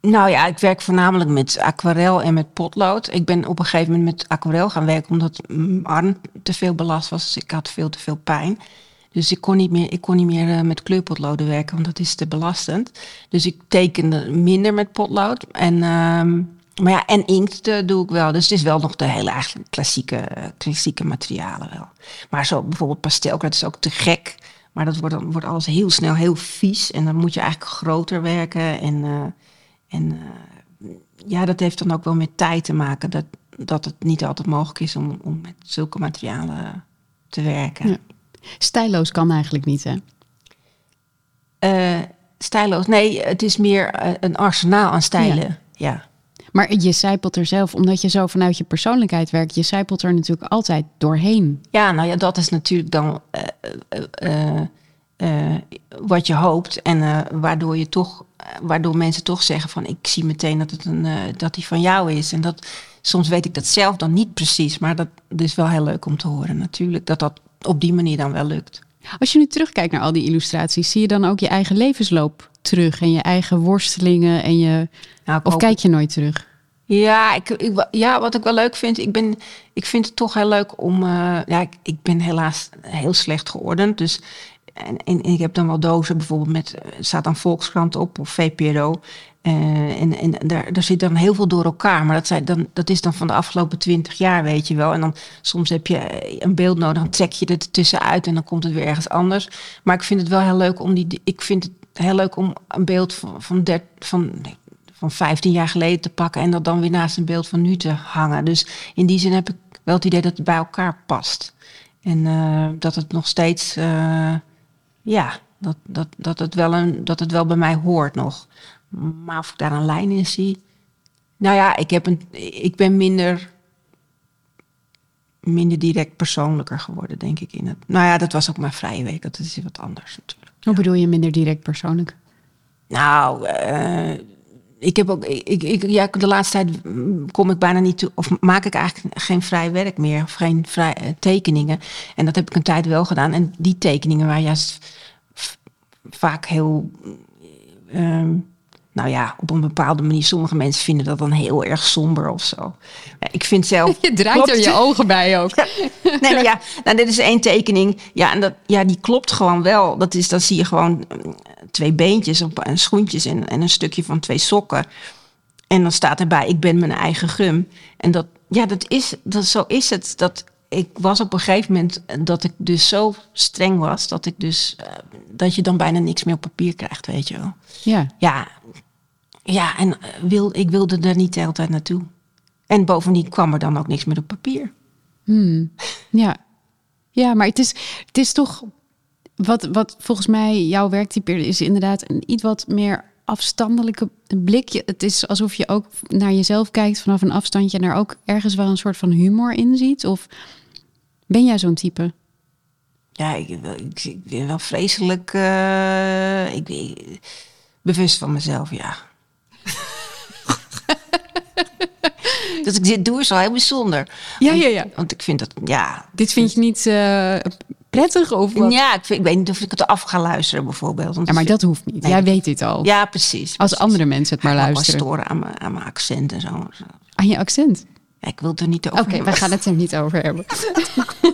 Nou ja, ik werk voornamelijk met aquarel en met potlood. Ik ben op een gegeven moment met aquarel gaan werken omdat mijn arm te veel belast was. Dus ik had veel te veel pijn. Dus ik kon niet meer, ik kon niet meer uh, met kleurpotloden werken, want dat is te belastend. Dus ik tekende minder met potlood. En, uh, maar ja, en inkt uh, doe ik wel. Dus het is wel nog de hele eigenlijk klassieke, klassieke materialen wel. Maar zo bijvoorbeeld pastelkrat is ook te gek. Maar dat wordt, dan wordt alles heel snel heel vies. En dan moet je eigenlijk groter werken. En, en ja, dat heeft dan ook wel met tijd te maken. Dat, dat het niet altijd mogelijk is om, om met zulke materialen te werken. Stijloos kan eigenlijk niet, hè? Uh, stijloos, nee, het is meer eh, een arsenaal aan stijlen. Ja. Maar je zijpelt er zelf, omdat je zo vanuit je persoonlijkheid werkt, je zijpelt er natuurlijk altijd doorheen. Ja, nou ja, dat is natuurlijk dan uh, wat je hoopt. En waardoor je toch, waardoor mensen toch zeggen van ik zie meteen dat het een dat die van jou is. En dat soms weet ik dat zelf dan niet precies, maar dat is wel heel leuk om te horen natuurlijk. Dat dat op die manier dan wel lukt. Als je nu terugkijkt naar al die illustraties, zie je dan ook je eigen levensloop terug en je eigen worstelingen en je. Nou, of kijk je nooit terug? Ja, ik, ik, ja, wat ik wel leuk vind, ik, ben, ik vind het toch heel leuk om. Uh, ja, ik, ik ben helaas heel slecht geordend. Dus en, en, ik heb dan wel dozen bijvoorbeeld met, eh, staat dan Volkskrant op of VPRO. Uh, en en daar, daar zit dan heel veel door elkaar. Maar dat, zijn dan, dat is dan van de afgelopen twintig jaar, weet je wel. En dan soms heb je een beeld nodig, dan trek je er tussenuit en dan komt het weer ergens anders. Maar ik vind het wel heel leuk om die. Ik vind het heel leuk om een beeld van, van, van, van 15 jaar geleden te pakken en dat dan weer naast een beeld van nu te hangen. Dus in die zin heb ik wel het idee dat het bij elkaar past. En uh, dat het nog steeds. Ja, dat, dat, dat, het wel een, dat het wel bij mij hoort nog. Maar of ik daar een lijn in zie. Nou ja, ik, heb een, ik ben minder, minder direct persoonlijker geworden, denk ik. In het, nou ja, dat was ook mijn vrije week. Dat is wat anders natuurlijk. Hoe bedoel je minder direct persoonlijk? Nou, uh, ik heb ook, ik, ik, ja, de laatste tijd kom ik bijna niet toe, of maak ik eigenlijk geen vrij werk meer, of geen vrij uh, tekeningen. En dat heb ik een tijd wel gedaan. En die tekeningen waren juist vaak heel. Uh, nou ja, op een bepaalde manier. Sommige mensen vinden dat dan heel erg somber of zo. Ik vind zelf. Je draait er je ogen bij ook. Nee, nou ja, nou, dit is één tekening. Ja, en dat, ja, die klopt gewoon wel. Dat is, dan zie je gewoon mm, twee beentjes op, en schoentjes en, en een stukje van twee sokken. En dan staat erbij: Ik ben mijn eigen gum. En dat, ja, dat is, dat, zo is het. Dat, ik was op een gegeven moment dat ik dus zo streng was dat ik dus uh, dat je dan bijna niks meer op papier krijgt, weet je wel. Ja. Ja, ja en wil, ik wilde er niet de hele tijd naartoe. En bovendien kwam er dan ook niks meer op papier. Hmm. Ja. ja, maar het is, het is toch wat, wat volgens mij jouw werktype is inderdaad een iets wat meer afstandelijke blik. Het is alsof je ook naar jezelf kijkt vanaf een afstandje en er ook ergens wel een soort van humor in ziet. Of ben jij zo'n type? Ja, ik, ik, ik ben wel vreselijk uh, ik ben bewust van mezelf, ja. dat ik dit doe is wel heel bijzonder. Ja, ja, ja. Want ik vind dat, ja. Dit vind je niet uh, prettig of wat? Ja, ik, vind, ik weet niet of ik het af ga luisteren bijvoorbeeld. ja, maar dat hoeft niet. Nee, Jij weet dit al. Ja, precies. Als andere mensen het maar luisteren. Ik storen aan mijn, aan mijn accent en zo. Aan je accent? Ik wil er niet over Oké, okay, we gaan het er niet over hebben.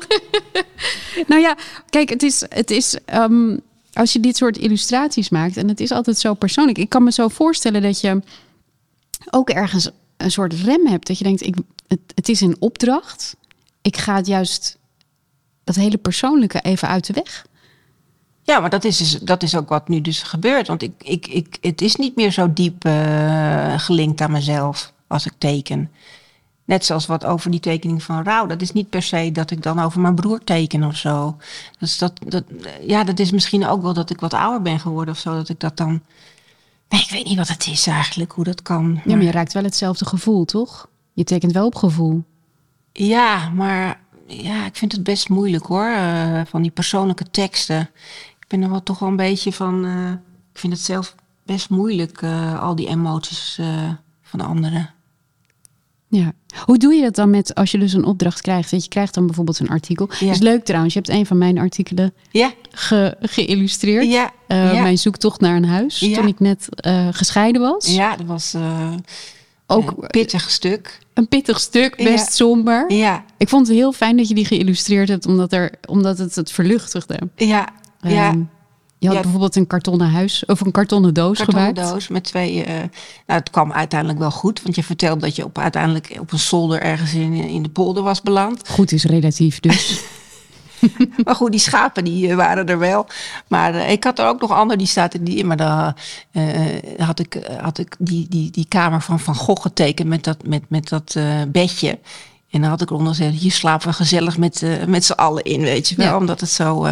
nou ja, kijk, het is, het is um, als je dit soort illustraties maakt, en het is altijd zo persoonlijk. Ik kan me zo voorstellen dat je ook ergens een soort rem hebt. Dat je denkt, ik, het, het is een opdracht. Ik ga het juist dat hele persoonlijke even uit de weg. Ja, maar dat is, dus, dat is ook wat nu dus gebeurt. Want ik, ik, ik, het is niet meer zo diep uh, gelinkt aan mezelf als ik teken. Net zoals wat over die tekening van rouw. Dat is niet per se dat ik dan over mijn broer teken of zo. Dus dat, dat, ja, dat is misschien ook wel dat ik wat ouder ben geworden of zo. Dat ik dat dan. Nee, ik weet niet wat het is eigenlijk, hoe dat kan. Maar... Ja, maar je raakt wel hetzelfde gevoel, toch? Je tekent wel op gevoel. Ja, maar ja, ik vind het best moeilijk hoor. Uh, van die persoonlijke teksten. Ik ben er wel toch wel een beetje van. Uh, ik vind het zelf best moeilijk, uh, al die emoties van anderen. Ja. Hoe doe je dat dan met als je dus een opdracht krijgt? Dat je krijgt dan bijvoorbeeld een artikel. Ja. is leuk trouwens. Je hebt een van mijn artikelen ja. ge, geïllustreerd. Ja. Uh, ja. Mijn zoektocht naar een huis. Toen ik net uh, gescheiden was. Ja, dat was uh, ook een pittig stuk. Een pittig stuk, best somber. Ja. Ik vond het heel fijn dat je die geïllustreerd hebt, omdat, er, omdat het het verluchtigde. Ja. Um, ja. Je had ja, bijvoorbeeld een kartonnen huis of een kartonnen doos kartonnen gemaakt. doos met twee. Uh, nou, het kwam uiteindelijk wel goed, want je vertelde dat je op, uiteindelijk op een zolder ergens in, in de polder was beland. Goed is relatief dus. maar goed, die schapen die uh, waren er wel. Maar uh, ik had er ook nog ander die staat in die. Maar dan had ik, had ik die, die, die kamer van Van Gogh getekend met dat, met, met dat bedje. En dan had ik gezegd, hier slapen we gezellig met, met z'n allen in, weet je wel. Ja. Omdat het zo,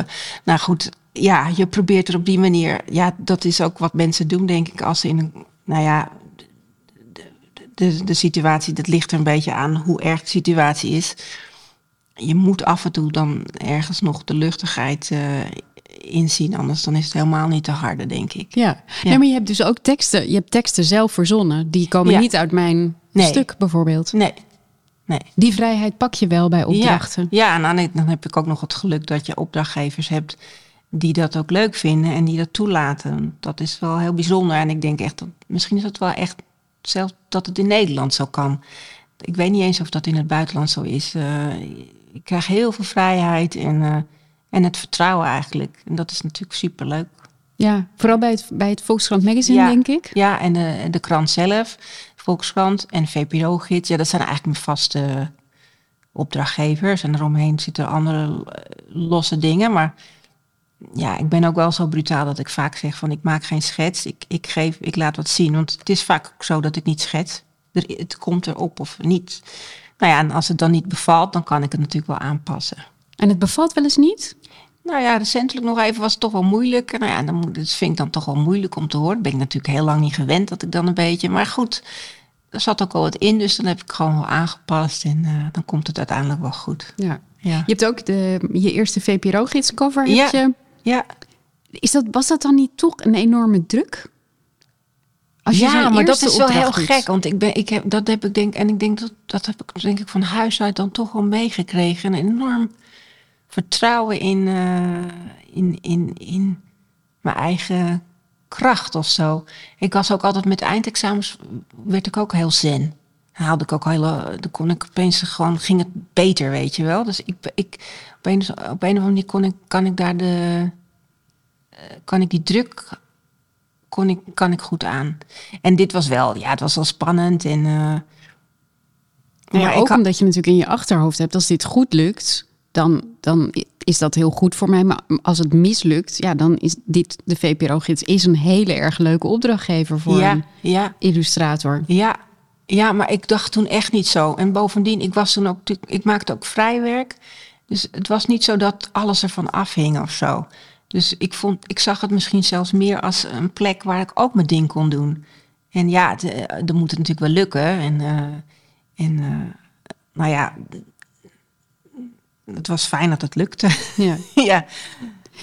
nou goed, ja, je probeert er op die manier. Ja, dat is ook wat mensen doen, denk ik, als ze in een. Nou ja, de, de, de situatie, dat ligt er een beetje aan hoe erg de situatie is. Je moet af en toe dan ergens nog de luchtigheid uh, inzien, anders dan is het helemaal niet te harde, denk ik. Ja. ja. Nee, maar je hebt dus ook teksten. Je hebt teksten zelf verzonnen. Die komen ja. niet uit mijn nee. stuk, bijvoorbeeld. Nee. Nee. Die vrijheid pak je wel bij opdrachten. Ja, ja en dan, dan heb ik ook nog het geluk dat je opdrachtgevers hebt die dat ook leuk vinden en die dat toelaten. Dat is wel heel bijzonder. En ik denk echt, dat, misschien is het wel echt zelfs dat het in Nederland zo kan. Ik weet niet eens of dat in het buitenland zo is. Uh, ik krijg heel veel vrijheid en, uh, en het vertrouwen eigenlijk. En dat is natuurlijk superleuk. Ja, vooral bij het, bij het Volkskrant Magazine, ja, denk ik. Ja, en de, de krant zelf, Volkskrant en VPRO-gids. Ja, dat zijn eigenlijk mijn vaste opdrachtgevers. En eromheen zitten andere losse dingen, maar ja, ik ben ook wel zo brutaal dat ik vaak zeg van ik maak geen schets. Ik, ik, geef, ik laat wat zien. Want het is vaak zo dat ik niet schets. Er, het komt erop of niet. Nou ja, en als het dan niet bevalt, dan kan ik het natuurlijk wel aanpassen. En het bevalt wel eens niet? Nou ja, recentelijk nog even was het toch wel moeilijk. Nou ja, dan, dat vind ik dan toch wel moeilijk om te horen. Ben ik natuurlijk heel lang niet gewend dat ik dan een beetje. Maar goed, er zat ook al wat in, dus dan heb ik gewoon wel aangepast. En uh, dan komt het uiteindelijk wel goed. Ja. ja. Je hebt ook de, je eerste VPRO-gids cover. Ja. Je ja. Is dat, was dat dan niet toch een enorme druk? Als je ja, maar dat is wel heel doet. gek. Want ik ben, ik heb, dat heb ik denk, en ik denk dat dat heb ik denk ik van huis uit dan toch wel meegekregen. Een enorm vertrouwen in, uh, in, in, in mijn eigen kracht of zo. Ik was ook altijd met eindexamens, werd ik ook heel zen. Haalde ik ook hele, dan kon ik opeens gewoon, ging het beter, weet je wel. Dus ik, ik op, een, op een of andere manier kon ik, kan ik daar de, kan ik die druk, kon ik, kan ik goed aan. En dit was wel, ja, het was wel spannend en... Uh, ja, ook omdat je natuurlijk in je achterhoofd hebt, als dit goed lukt, dan, dan is dat heel goed voor mij. Maar als het mislukt, ja, dan is dit, de VPRO-gids, is een hele erg leuke opdrachtgever voor ja, een ja. illustrator. Ja, ja, maar ik dacht toen echt niet zo. En bovendien, ik was toen ook, ik maakte ook vrijwerk. Dus het was niet zo dat alles ervan afhing of zo. Dus ik, vond, ik zag het misschien zelfs meer als een plek waar ik ook mijn ding kon doen. En ja, het, dan moet het natuurlijk wel lukken. En, uh, en uh, nou ja, het was fijn dat het lukte. Ja. ja.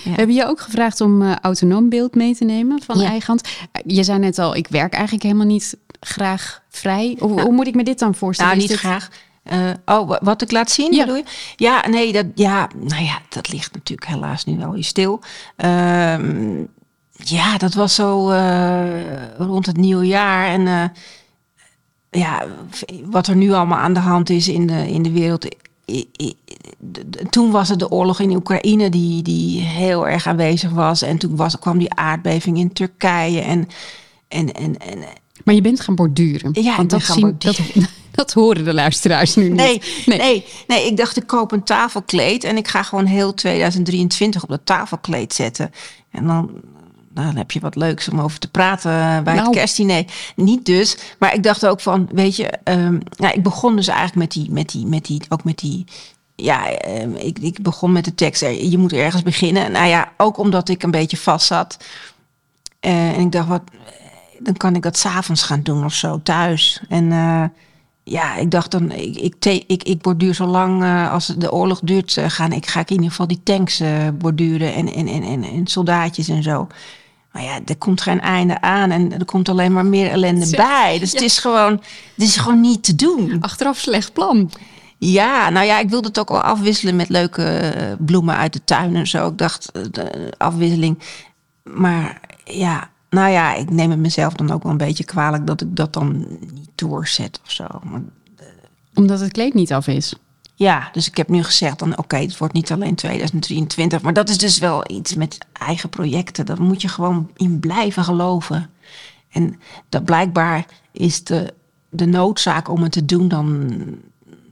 Ja. We hebben je ook gevraagd om uh, autonoom beeld mee te nemen van ja. eigen hand. Je zei net al, ik werk eigenlijk helemaal niet graag vrij. Hoe, Nou, hoe moet ik me dit dan voorstellen? Nou, niet dit- graag. Eh, oh, wa- wat ik laat zien, Ja. bedoel je? Ja, nee, dat, ja, nou ja, dat ligt natuurlijk helaas nu wel weer stil. Ehm, ja, dat was zo eh, rond het nieuwe jaar. En eh, ja, wat er nu allemaal aan de hand is in de, in de wereld. Toen was het de oorlog in Oekraïne die, die heel erg aanwezig was. En toen was, kwam die aardbeving in Turkije. En, en, en, en Maar je bent gaan borduren. Ja, want dat, zien, dat, dat horen de luisteraars nu Nee, niet. nee. Nee, ik dacht ik koop een tafelkleed en ik ga gewoon heel 2023 op dat tafelkleed zetten. En dan, nou, dan heb je wat leuks om over te praten eh, bij Nou. het kerstdiner. Niet dus, maar ik dacht ook van, weet je, ehm, nou, ik begon dus eigenlijk met die, met die, met die, ook met die. Ja, ehm, ik, ik begon met de tekst. eh, Je moet ergens beginnen. Nou ja, ook omdat ik een beetje vast zat. Eh, en ik dacht, wat, dan kan ik dat s'avonds gaan doen of zo thuis. En eh, ja, ik dacht dan, ik, ik, te- ik, ik borduur zo lang eh, als de oorlog duurt, eh, gaan, ik ga ik in ieder geval die tanks eh, borduren en, en, en, en, en soldaatjes en zo. Maar ja, er komt geen einde aan en er komt alleen maar meer ellende bij. Dus het is gewoon, het is gewoon niet te doen. Achteraf slecht plan. Ja, nou ja, ik wilde het ook wel afwisselen met leuke eh, bloemen uit de tuin en zo. Ik dacht, eh, de afwisseling. Maar ja, nou ja, ik neem het mezelf dan ook wel een beetje kwalijk dat ik dat dan niet doorzet of zo. Maar, Omdat het kleed niet af is. Ja, dus ik heb nu gezegd dan, oké, het wordt niet alleen 2023. Maar dat is dus wel iets met eigen projecten. Daar moet je gewoon in blijven geloven. En dat blijkbaar is de, de noodzaak om het te doen dan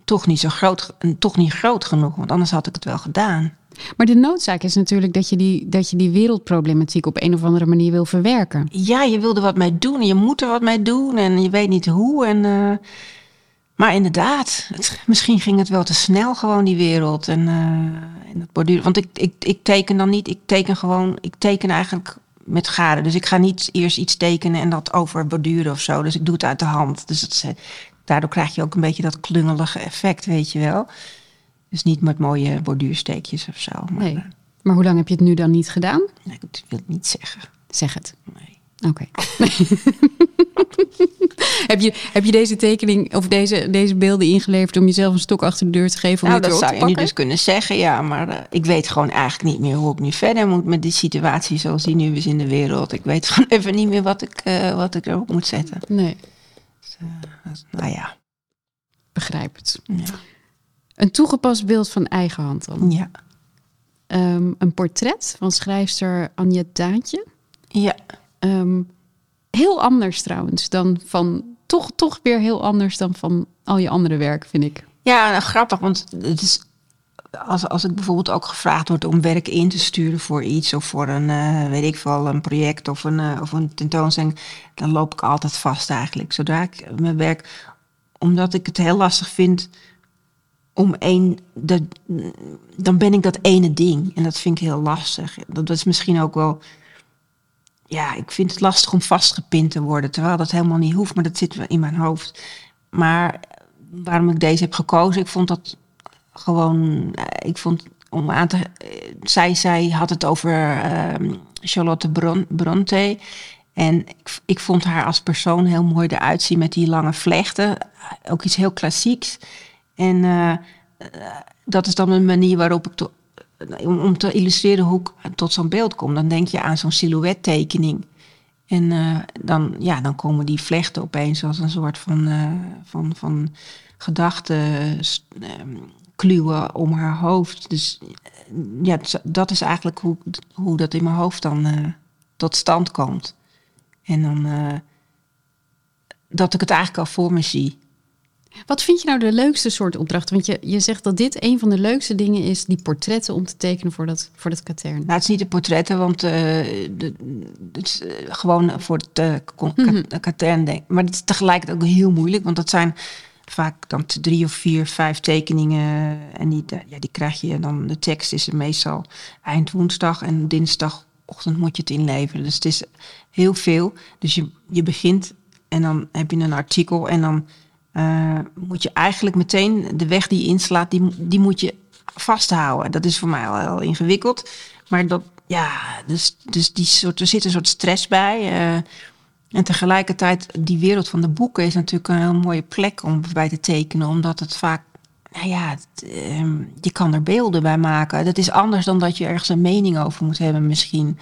toch niet zo groot, toch niet groot genoeg. Want anders had ik het wel gedaan. Maar de noodzaak is natuurlijk dat je, die, dat je die wereldproblematiek op een of andere manier wil verwerken. Ja, je wil er wat mee doen en je moet er wat mee doen en je weet niet hoe. En, eh, maar inderdaad, het, misschien ging het wel te snel gewoon die wereld. En, eh, en het borduren. Want ik, ik, ik teken dan niet, ik teken gewoon, ik teken eigenlijk met garen. Dus ik ga niet eerst iets tekenen en dat over borduren of zo. Dus ik doe het uit de hand. Dus het, eh, daardoor krijg je ook een beetje dat klungelige effect, weet je wel. Dus niet met mooie borduursteekjes of zo. Maar Nee. eh, Maar hoe lang heb je het nu dan niet gedaan? ik wil het niet zeggen. Zeg het. Nee. Oké. heb, je, heb je deze tekening of deze, deze beelden ingeleverd om jezelf een stok achter de deur te geven om Nou, dat zou je nu dus kunnen zeggen, ja. Maar eh, ik weet gewoon eigenlijk niet meer hoe ik nu verder moet met die situatie zoals die nu is in de wereld. Ik weet gewoon even niet meer wat ik, eh, wat ik erop moet zetten. Nee, Dus, nou ja. begrijp het. Ja. Een toegepast beeld van eigen hand dan. Ja. Ehm, een portret van schrijfster Anja Daantje. ja. Ehm, heel anders trouwens dan van... Toch, toch weer heel anders dan van al je andere werk, vind ik. Ja, nou, grappig, want het is, als, als ik bijvoorbeeld ook gevraagd word om werk in te sturen voor iets of voor een, eh, weet ik veel, een project of een, eh, of een tentoonstelling, dan loop ik altijd vast eigenlijk. Zodra ik mijn werk, omdat ik het heel lastig vind om één, dan ben ik dat ene ding en dat vind ik heel lastig. Dat is misschien ook wel, ja, ik vind het lastig om vastgepind te worden, terwijl dat helemaal niet hoeft, maar dat zit wel in mijn hoofd. Maar waarom ik deze heb gekozen, ik vond dat gewoon, eh, ik vond om aan te, eh, zij, zij had het over ehm, Charlotte Bron, Bronte. En ik, ik vond haar als persoon heel mooi eruit zien met die lange vlechten. Ook iets heel klassieks. En eh, eh, dat is dan een manier waarop ik, om, om te illustreren hoe ik tot zo'n beeld kom. Dan denk je aan zo'n silhouettekening. En eh, dan, ja, dan komen die vlechten opeens als een soort van, eh van, van gedachten ehm, om haar hoofd. Dus eh, ja, dat is eigenlijk hoe, hoe dat in mijn hoofd dan eh, tot stand komt. En dan eh, dat ik het eigenlijk al voor me zie. Wat vind je nou de leukste soort opdracht? Want je, je zegt dat dit een van de leukste dingen is, die portretten om te tekenen voor dat, voor dat katern. Nou, het is niet de portretten, want eh, de, het is eh, gewoon voor het eh, ka- katern denk Maar het is tegelijkertijd ook heel moeilijk, want dat zijn vaak dan drie of vier, vijf tekeningen. En die, ja, die krijg je dan, de tekst is er meestal eind woensdag en dinsdagochtend moet je het inleveren. Dus het is heel veel. Dus je, je begint en dan heb je een artikel en dan eh, moet je eigenlijk meteen de weg die je inslaat, die, die moet je vasthouden. Dat is voor mij al heel ingewikkeld. Maar dat, ja, dus, dus die soort, er zit een soort stress bij. eh, en tegelijkertijd, die wereld van de boeken is natuurlijk een heel mooie plek om bij te tekenen, omdat het vaak, nou ja, ehm, je kan er beelden bij maken. Dat is anders dan dat je ergens een mening over moet hebben, misschien.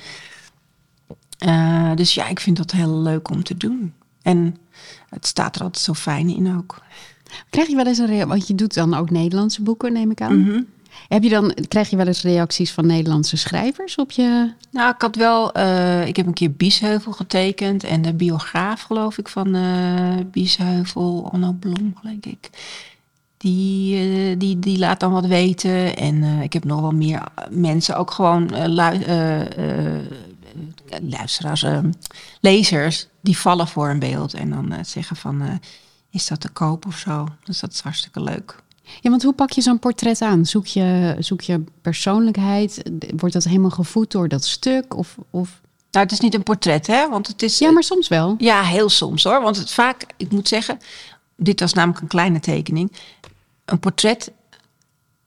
Eh, dus ja, ik vind dat heel leuk om te doen. En het staat er altijd zo fijn in ook. Krijg je wel eens een rea- Want je doet dan ook Nederlandse boeken, neem ik aan. Mhm. Heb je dan, krijg je wel eens reacties van Nederlandse schrijvers op je... Nou, ik had wel, eh, ik heb een keer Biesheuvel getekend en de biograaf, geloof ik, van uh, Biesheuvel, Onno Blom, denk ik. Die, uh, die, die laat dan wat weten. En ik heb nog wel meer mensen, ook gewoon luisteraars, lezers, die vallen voor een beeld en dan zeggen van, is dat te koop of zo? Dus dat is hartstikke leuk. Ja, want hoe pak je zo'n portret aan? Zoek je, zoek je persoonlijkheid? Wordt dat helemaal gevoed door dat stuk? Of, of... Nou, het is niet een portret, hè? Want het is. Ja, maar soms wel. Ja, heel soms hoor. Want het vaak, ik moet zeggen, dit was namelijk een kleine tekening. Een portret,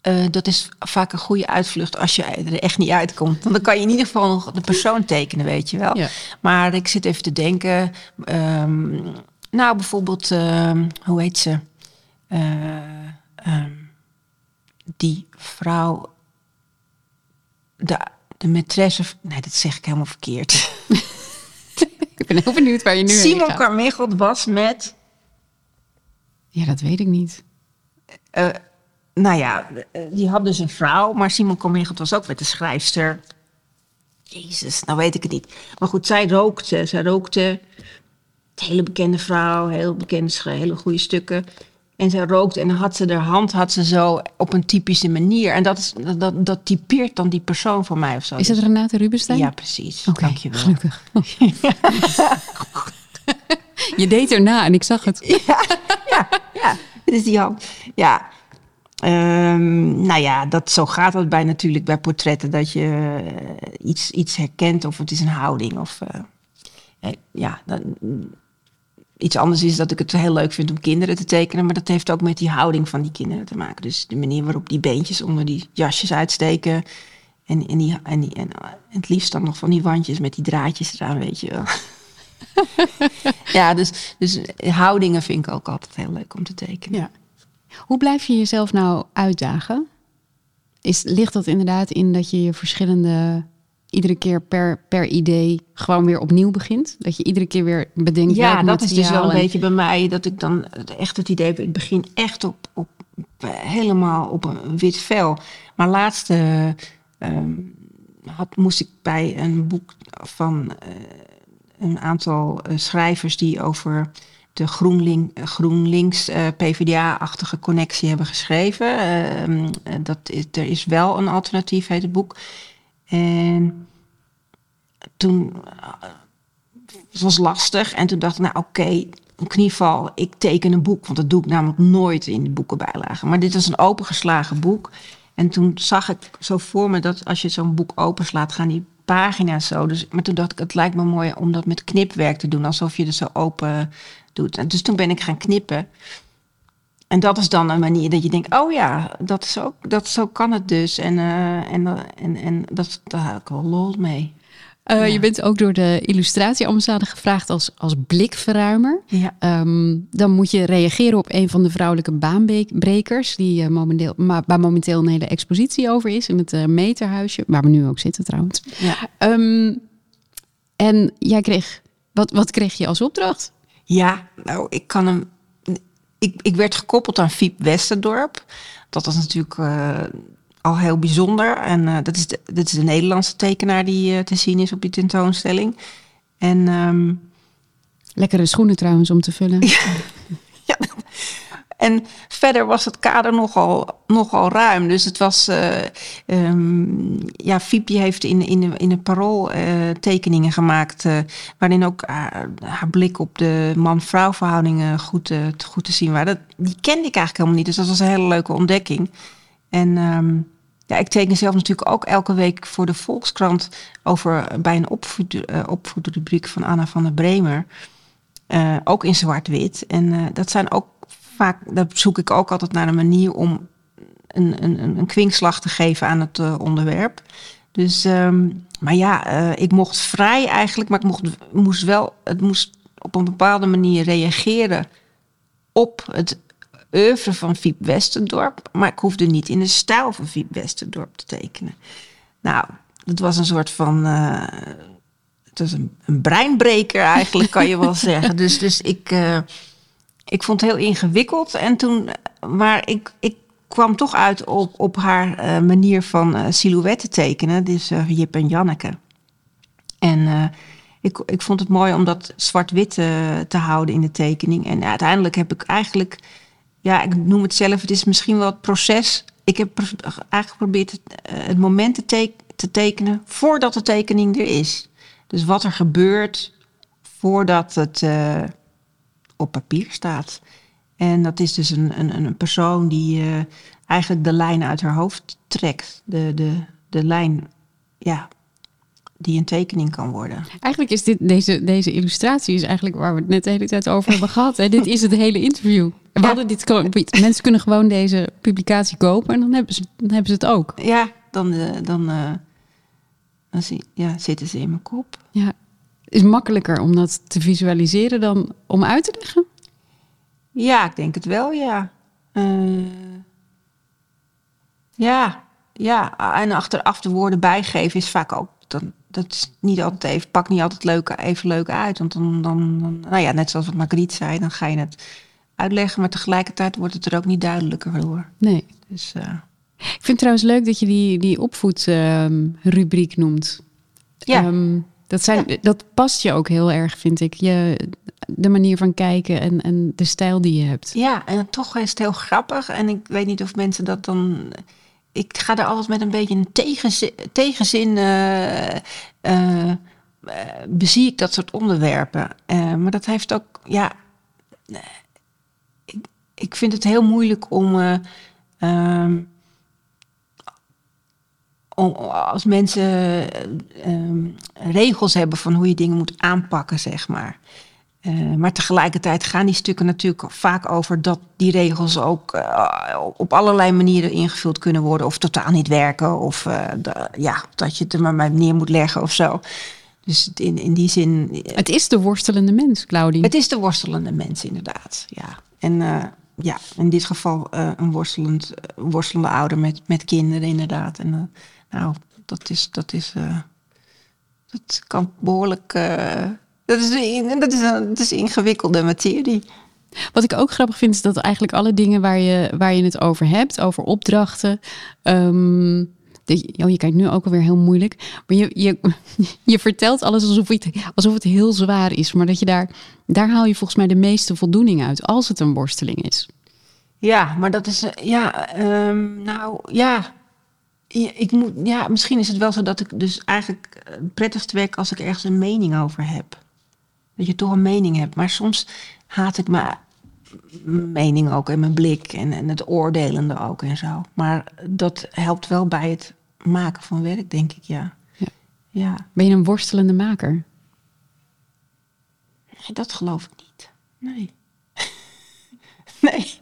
uh, dat is vaak een goede uitvlucht als je er echt niet uitkomt. Want dan kan je in ieder geval nog de persoon tekenen, weet je wel. Ja. Maar ik zit even te denken. Um, nou, bijvoorbeeld, uh, hoe heet ze? Uh, um, die vrouw, de, de maîtresse, nee, dat zeg ik helemaal verkeerd. ik ben heel benieuwd waar je nu Simon Carmichael was met... Ja, dat weet ik niet. Uh, nou ja, die had dus een vrouw, maar Simon Carmichael was ook met de schrijfster. Jezus, nou weet ik het niet. Maar goed, zij rookte. Zij rookte. Hele bekende vrouw, heel bekende, hele goede stukken. En ze rookte en dan had ze haar hand had ze zo op een typische manier. En dat, is, dat, dat typeert dan die persoon voor mij of zo. Is het Renate Rubenstein? Ja, precies. Okay, Dankjewel. Gelukkig. je deed erna en ik zag het. ja, ja, ja. Het is die hand. Ja. Um, nou ja, dat, zo gaat het bij natuurlijk bij portretten. Dat je uh, iets, iets herkent of het is een houding. Of, uh, ja, dan, Iets anders is dat ik het heel leuk vind om kinderen te tekenen, maar dat heeft ook met die houding van die kinderen te maken. Dus de manier waarop die beentjes onder die jasjes uitsteken. En, en, die, en, die, en, het liefst dan nog van die wandjes met die draadjes eraan, weet je wel. ja, dus, dus houdingen vind ik ook altijd heel leuk om te tekenen. Ja. Hoe blijf je jezelf nou uitdagen? Is, ligt dat inderdaad in dat je je verschillende iedere keer per, per idee gewoon weer opnieuw begint? Dat je iedere keer weer bedenkt. Ja, dat is dus wel een beetje bij mij dat ik dan echt het idee heb, ik begin echt op, op helemaal op een wit vel. Maar laatst uh, had, moest ik bij een boek van uh, een aantal uh, schrijvers die over de GroenLink, GroenLinks PvdA-achtige connectie hebben geschreven. Ehm, dat is, er is wel een alternatief, heet het boek. En toen het was lastig. En toen dacht ik, nou oké, een knieval, ik teken een boek. Want dat doe ik namelijk nooit in de boekenbijlagen. Maar dit was een opengeslagen boek. En toen zag ik zo voor me dat als je zo'n boek openslaat, gaan die pagina's zo. Dus, maar toen dacht ik, het lijkt me mooi om dat met knipwerk te doen. Alsof je er zo open doet. En dus toen ben ik gaan knippen. En dat is dan een manier dat je denkt, oh ja, dat is ook, dat, zo kan het dus. En, uh, en, en, dat, daar heb ik wel lol mee. Uh, Je bent ook door de illustratieambassade gevraagd als, als blikverruimer. Ja. Um, dan moet je reageren op een van de vrouwelijke baanbrekers, die uh, momenteel, maar, waar momenteel een hele expositie over is in het uh, meterhuisje, waar we nu ook zitten trouwens. Ja. Um, en jij kreeg, wat, wat kreeg je als opdracht? Ja, nou, ik kan hem ik, ik werd gekoppeld aan Fiep Westerdorp. Dat was natuurlijk uh, al heel bijzonder. En uh, dat, is de, dat is de Nederlandse tekenaar die uh, te zien is op die tentoonstelling. En, um... Lekkere schoenen trouwens om te vullen. ja, en verder was het kader nogal, nogal ruim. Dus het was. Uh, um, ja, Fiepje heeft in, in, in het parool uh, tekeningen gemaakt. Uh, waarin ook haar, haar, blik op de man-vrouw verhoudingen goed, goed te zien waren. Dat, die kende ik eigenlijk helemaal niet. Dus dat was een hele leuke ontdekking. En. Um, ja, ik teken zelf natuurlijk ook elke week voor de Volkskrant over bij een opvoed, opvoedrubriek van Anna van der Bremer. ook in zwart-wit. En dat zijn ook vaak, daar zoek ik ook altijd naar een manier om een, een, een kwinkslag te geven aan het onderwerp. Dus, um, maar ja, ik mocht vrij eigenlijk, maar ik mocht, moest wel, het moest op een bepaalde manier reageren op het oeuvre van Fiep Westendorp. Maar ik hoefde niet in de stijl van Fiep Westendorp te tekenen. Nou, dat was een soort van. Uh, het was een, een, breinbreker eigenlijk, kan je wel zeggen. Dus, dus ik ik vond het heel ingewikkeld. En toen, maar ik, ik kwam toch uit op, op haar eh, manier van silhouetten tekenen. Dus Jip en Janneke. En ik, ik vond het mooi om dat zwart-wit te houden in de tekening. En uiteindelijk heb ik eigenlijk, ja, ik noem het zelf, het is misschien wel het proces. Ik heb eigenlijk geprobeerd het, het moment te, te, te tekenen voordat de tekening er is. Dus wat er gebeurt voordat het op papier staat. En dat is dus een, een, een persoon die uh, eigenlijk de lijn uit haar hoofd trekt. De, de, de lijn, ja, die een tekening kan worden. Eigenlijk is dit, deze, deze illustratie is eigenlijk waar we het net de hele tijd over hebben gehad. En dit is het hele interview. We hadden dit, mensen kunnen gewoon deze publicatie kopen en dan hebben ze, dan hebben ze het ook. Ja, dan, uh, dan, uh, dan zie, ja, zitten ze in mijn kop. Ja, is makkelijker om dat te visualiseren dan om uit te leggen? Ja, ik denk het wel, ja. Uh, ja, ja. En achteraf de woorden bijgeven is vaak ook... Dan, dat is niet altijd even, pakt niet altijd leuk, even leuk uit. Want dan, dan, dan, nou ja, net zoals wat Margriet zei, dan ga je het uitleggen. Maar tegelijkertijd wordt het er ook niet duidelijker door. Nee. Dus, uh, ik vind het trouwens leuk dat je die, die opvoedrubriek noemt. Ja. Um, dat, zijn, dat past je ook heel erg, vind ik. Je, de manier van kijken en, en de stijl die je hebt. Ja, en toch is het heel grappig. En ik weet niet of mensen dat dan. Ik ga er altijd met een beetje een tegenzin, tegenzin uh, uh, bezie ik dat soort onderwerpen. Maar dat heeft ook, ja. Ik, vind het heel moeilijk om. Uh, als mensen uh, regels hebben van hoe je dingen moet aanpakken, zeg maar. Uh, maar tegelijkertijd gaan die stukken natuurlijk vaak over dat die regels ook uh, op allerlei manieren ingevuld kunnen worden, of totaal niet werken, of de, ja, dat je het er maar neer moet leggen of zo. Dus in, in die zin. Het is de worstelende mens, Claudie. Het is de worstelende mens, inderdaad. Ja. En ja, in dit geval een worstelend, worstelende ouder met, met kinderen, inderdaad. En nou, dat is, dat is, dat kan behoorlijk, dat is, dat is, een, dat is ingewikkelde materie. Wat ik ook grappig vind, is dat eigenlijk alle dingen waar je, waar je het over hebt, over opdrachten. Um, de, oh, je kijkt nu ook alweer heel moeilijk. Maar je, je, je vertelt alles alsof het, alsof het heel zwaar is. Maar dat je daar, daar haal je volgens mij de meeste voldoening uit, als het een worsteling is. Ja, maar dat is, ja, um, nou ja, ik moet, ja, misschien is het wel zo dat ik dus eigenlijk het eh, prettigst werk als ik ergens een mening over heb. Dat je toch een mening hebt. Maar soms haat ik mijn mening ook en mijn blik en, en het oordelende ook en zo. Maar dat helpt wel bij het maken van werk, denk ik, ja. ja. ja. Ben je een worstelende maker? Nee, dat geloof ik niet. Nee. nee.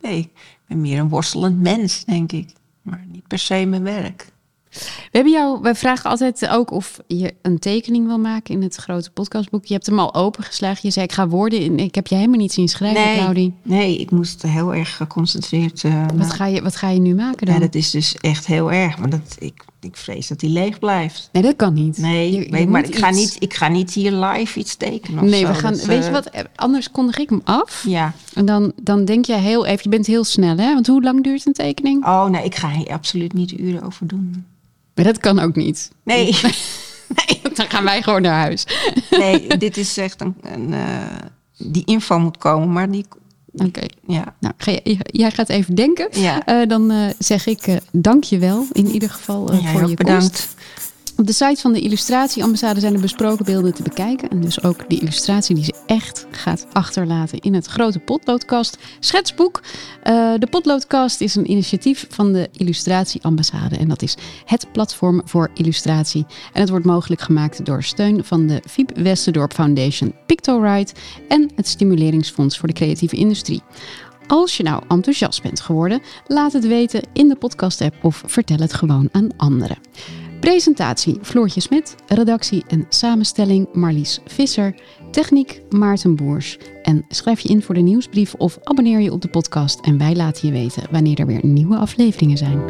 Nee, ik ben meer een worstelend mens, denk ik maar niet per se mijn werk. We hebben jou, wij vragen altijd ook of je een tekening wil maken in het grote podcastboek. Je hebt hem al opengeslagen. Je zei, ik ga woorden in. Ik heb je helemaal niet zien schrijven, nee, Claudie. Nee, ik moest heel erg geconcentreerd. Uh, wat, ga je, wat ga je nu maken dan? Ja, dat is dus echt heel erg. Maar dat, ik, ik vrees dat hij leeg blijft. Nee, dat kan niet. Nee, maar ik ga, niet, ik ga niet hier live iets tekenen. nee, we gaan. weet je eh, wat? Anders kondig ik hem af. Ja. En dan, dan denk jij heel even. Je bent heel snel, hè? Want hoe lang duurt een tekening? Oh, nee, ik ga hier absoluut niet uren over doen. Maar dat kan ook niet. Nee. nee. Dan gaan wij gewoon naar huis. nee, dit is echt een. een uh, die info moet komen, maar die. Oké. Ja. Nou, ga jij, jij gaat even denken. Ja. Uh, dan uh, zeg ik dank je wel in ieder geval voor je bedankt. komst. Op de site van de illustratieambassade zijn de besproken beelden te bekijken. En dus ook die illustratie die ze echt gaat achterlaten in het grote potloodkast schetsboek. Uh, de potloodkast is een initiatief van de illustratieambassade. En dat is het platform voor illustratie. En het wordt mogelijk gemaakt door steun van de Fiep Westendorp Foundation Pictorite en het Stimuleringsfonds voor de Creatieve Industrie. Als je nou enthousiast bent geworden, laat het weten in de podcast-app of vertel het gewoon aan anderen. Presentatie Floortje Smit, redactie en samenstelling Marlies Visser, techniek Maarten Boers. En schrijf je in voor de nieuwsbrief of abonneer je op de podcast en wij laten je weten wanneer er weer nieuwe afleveringen zijn.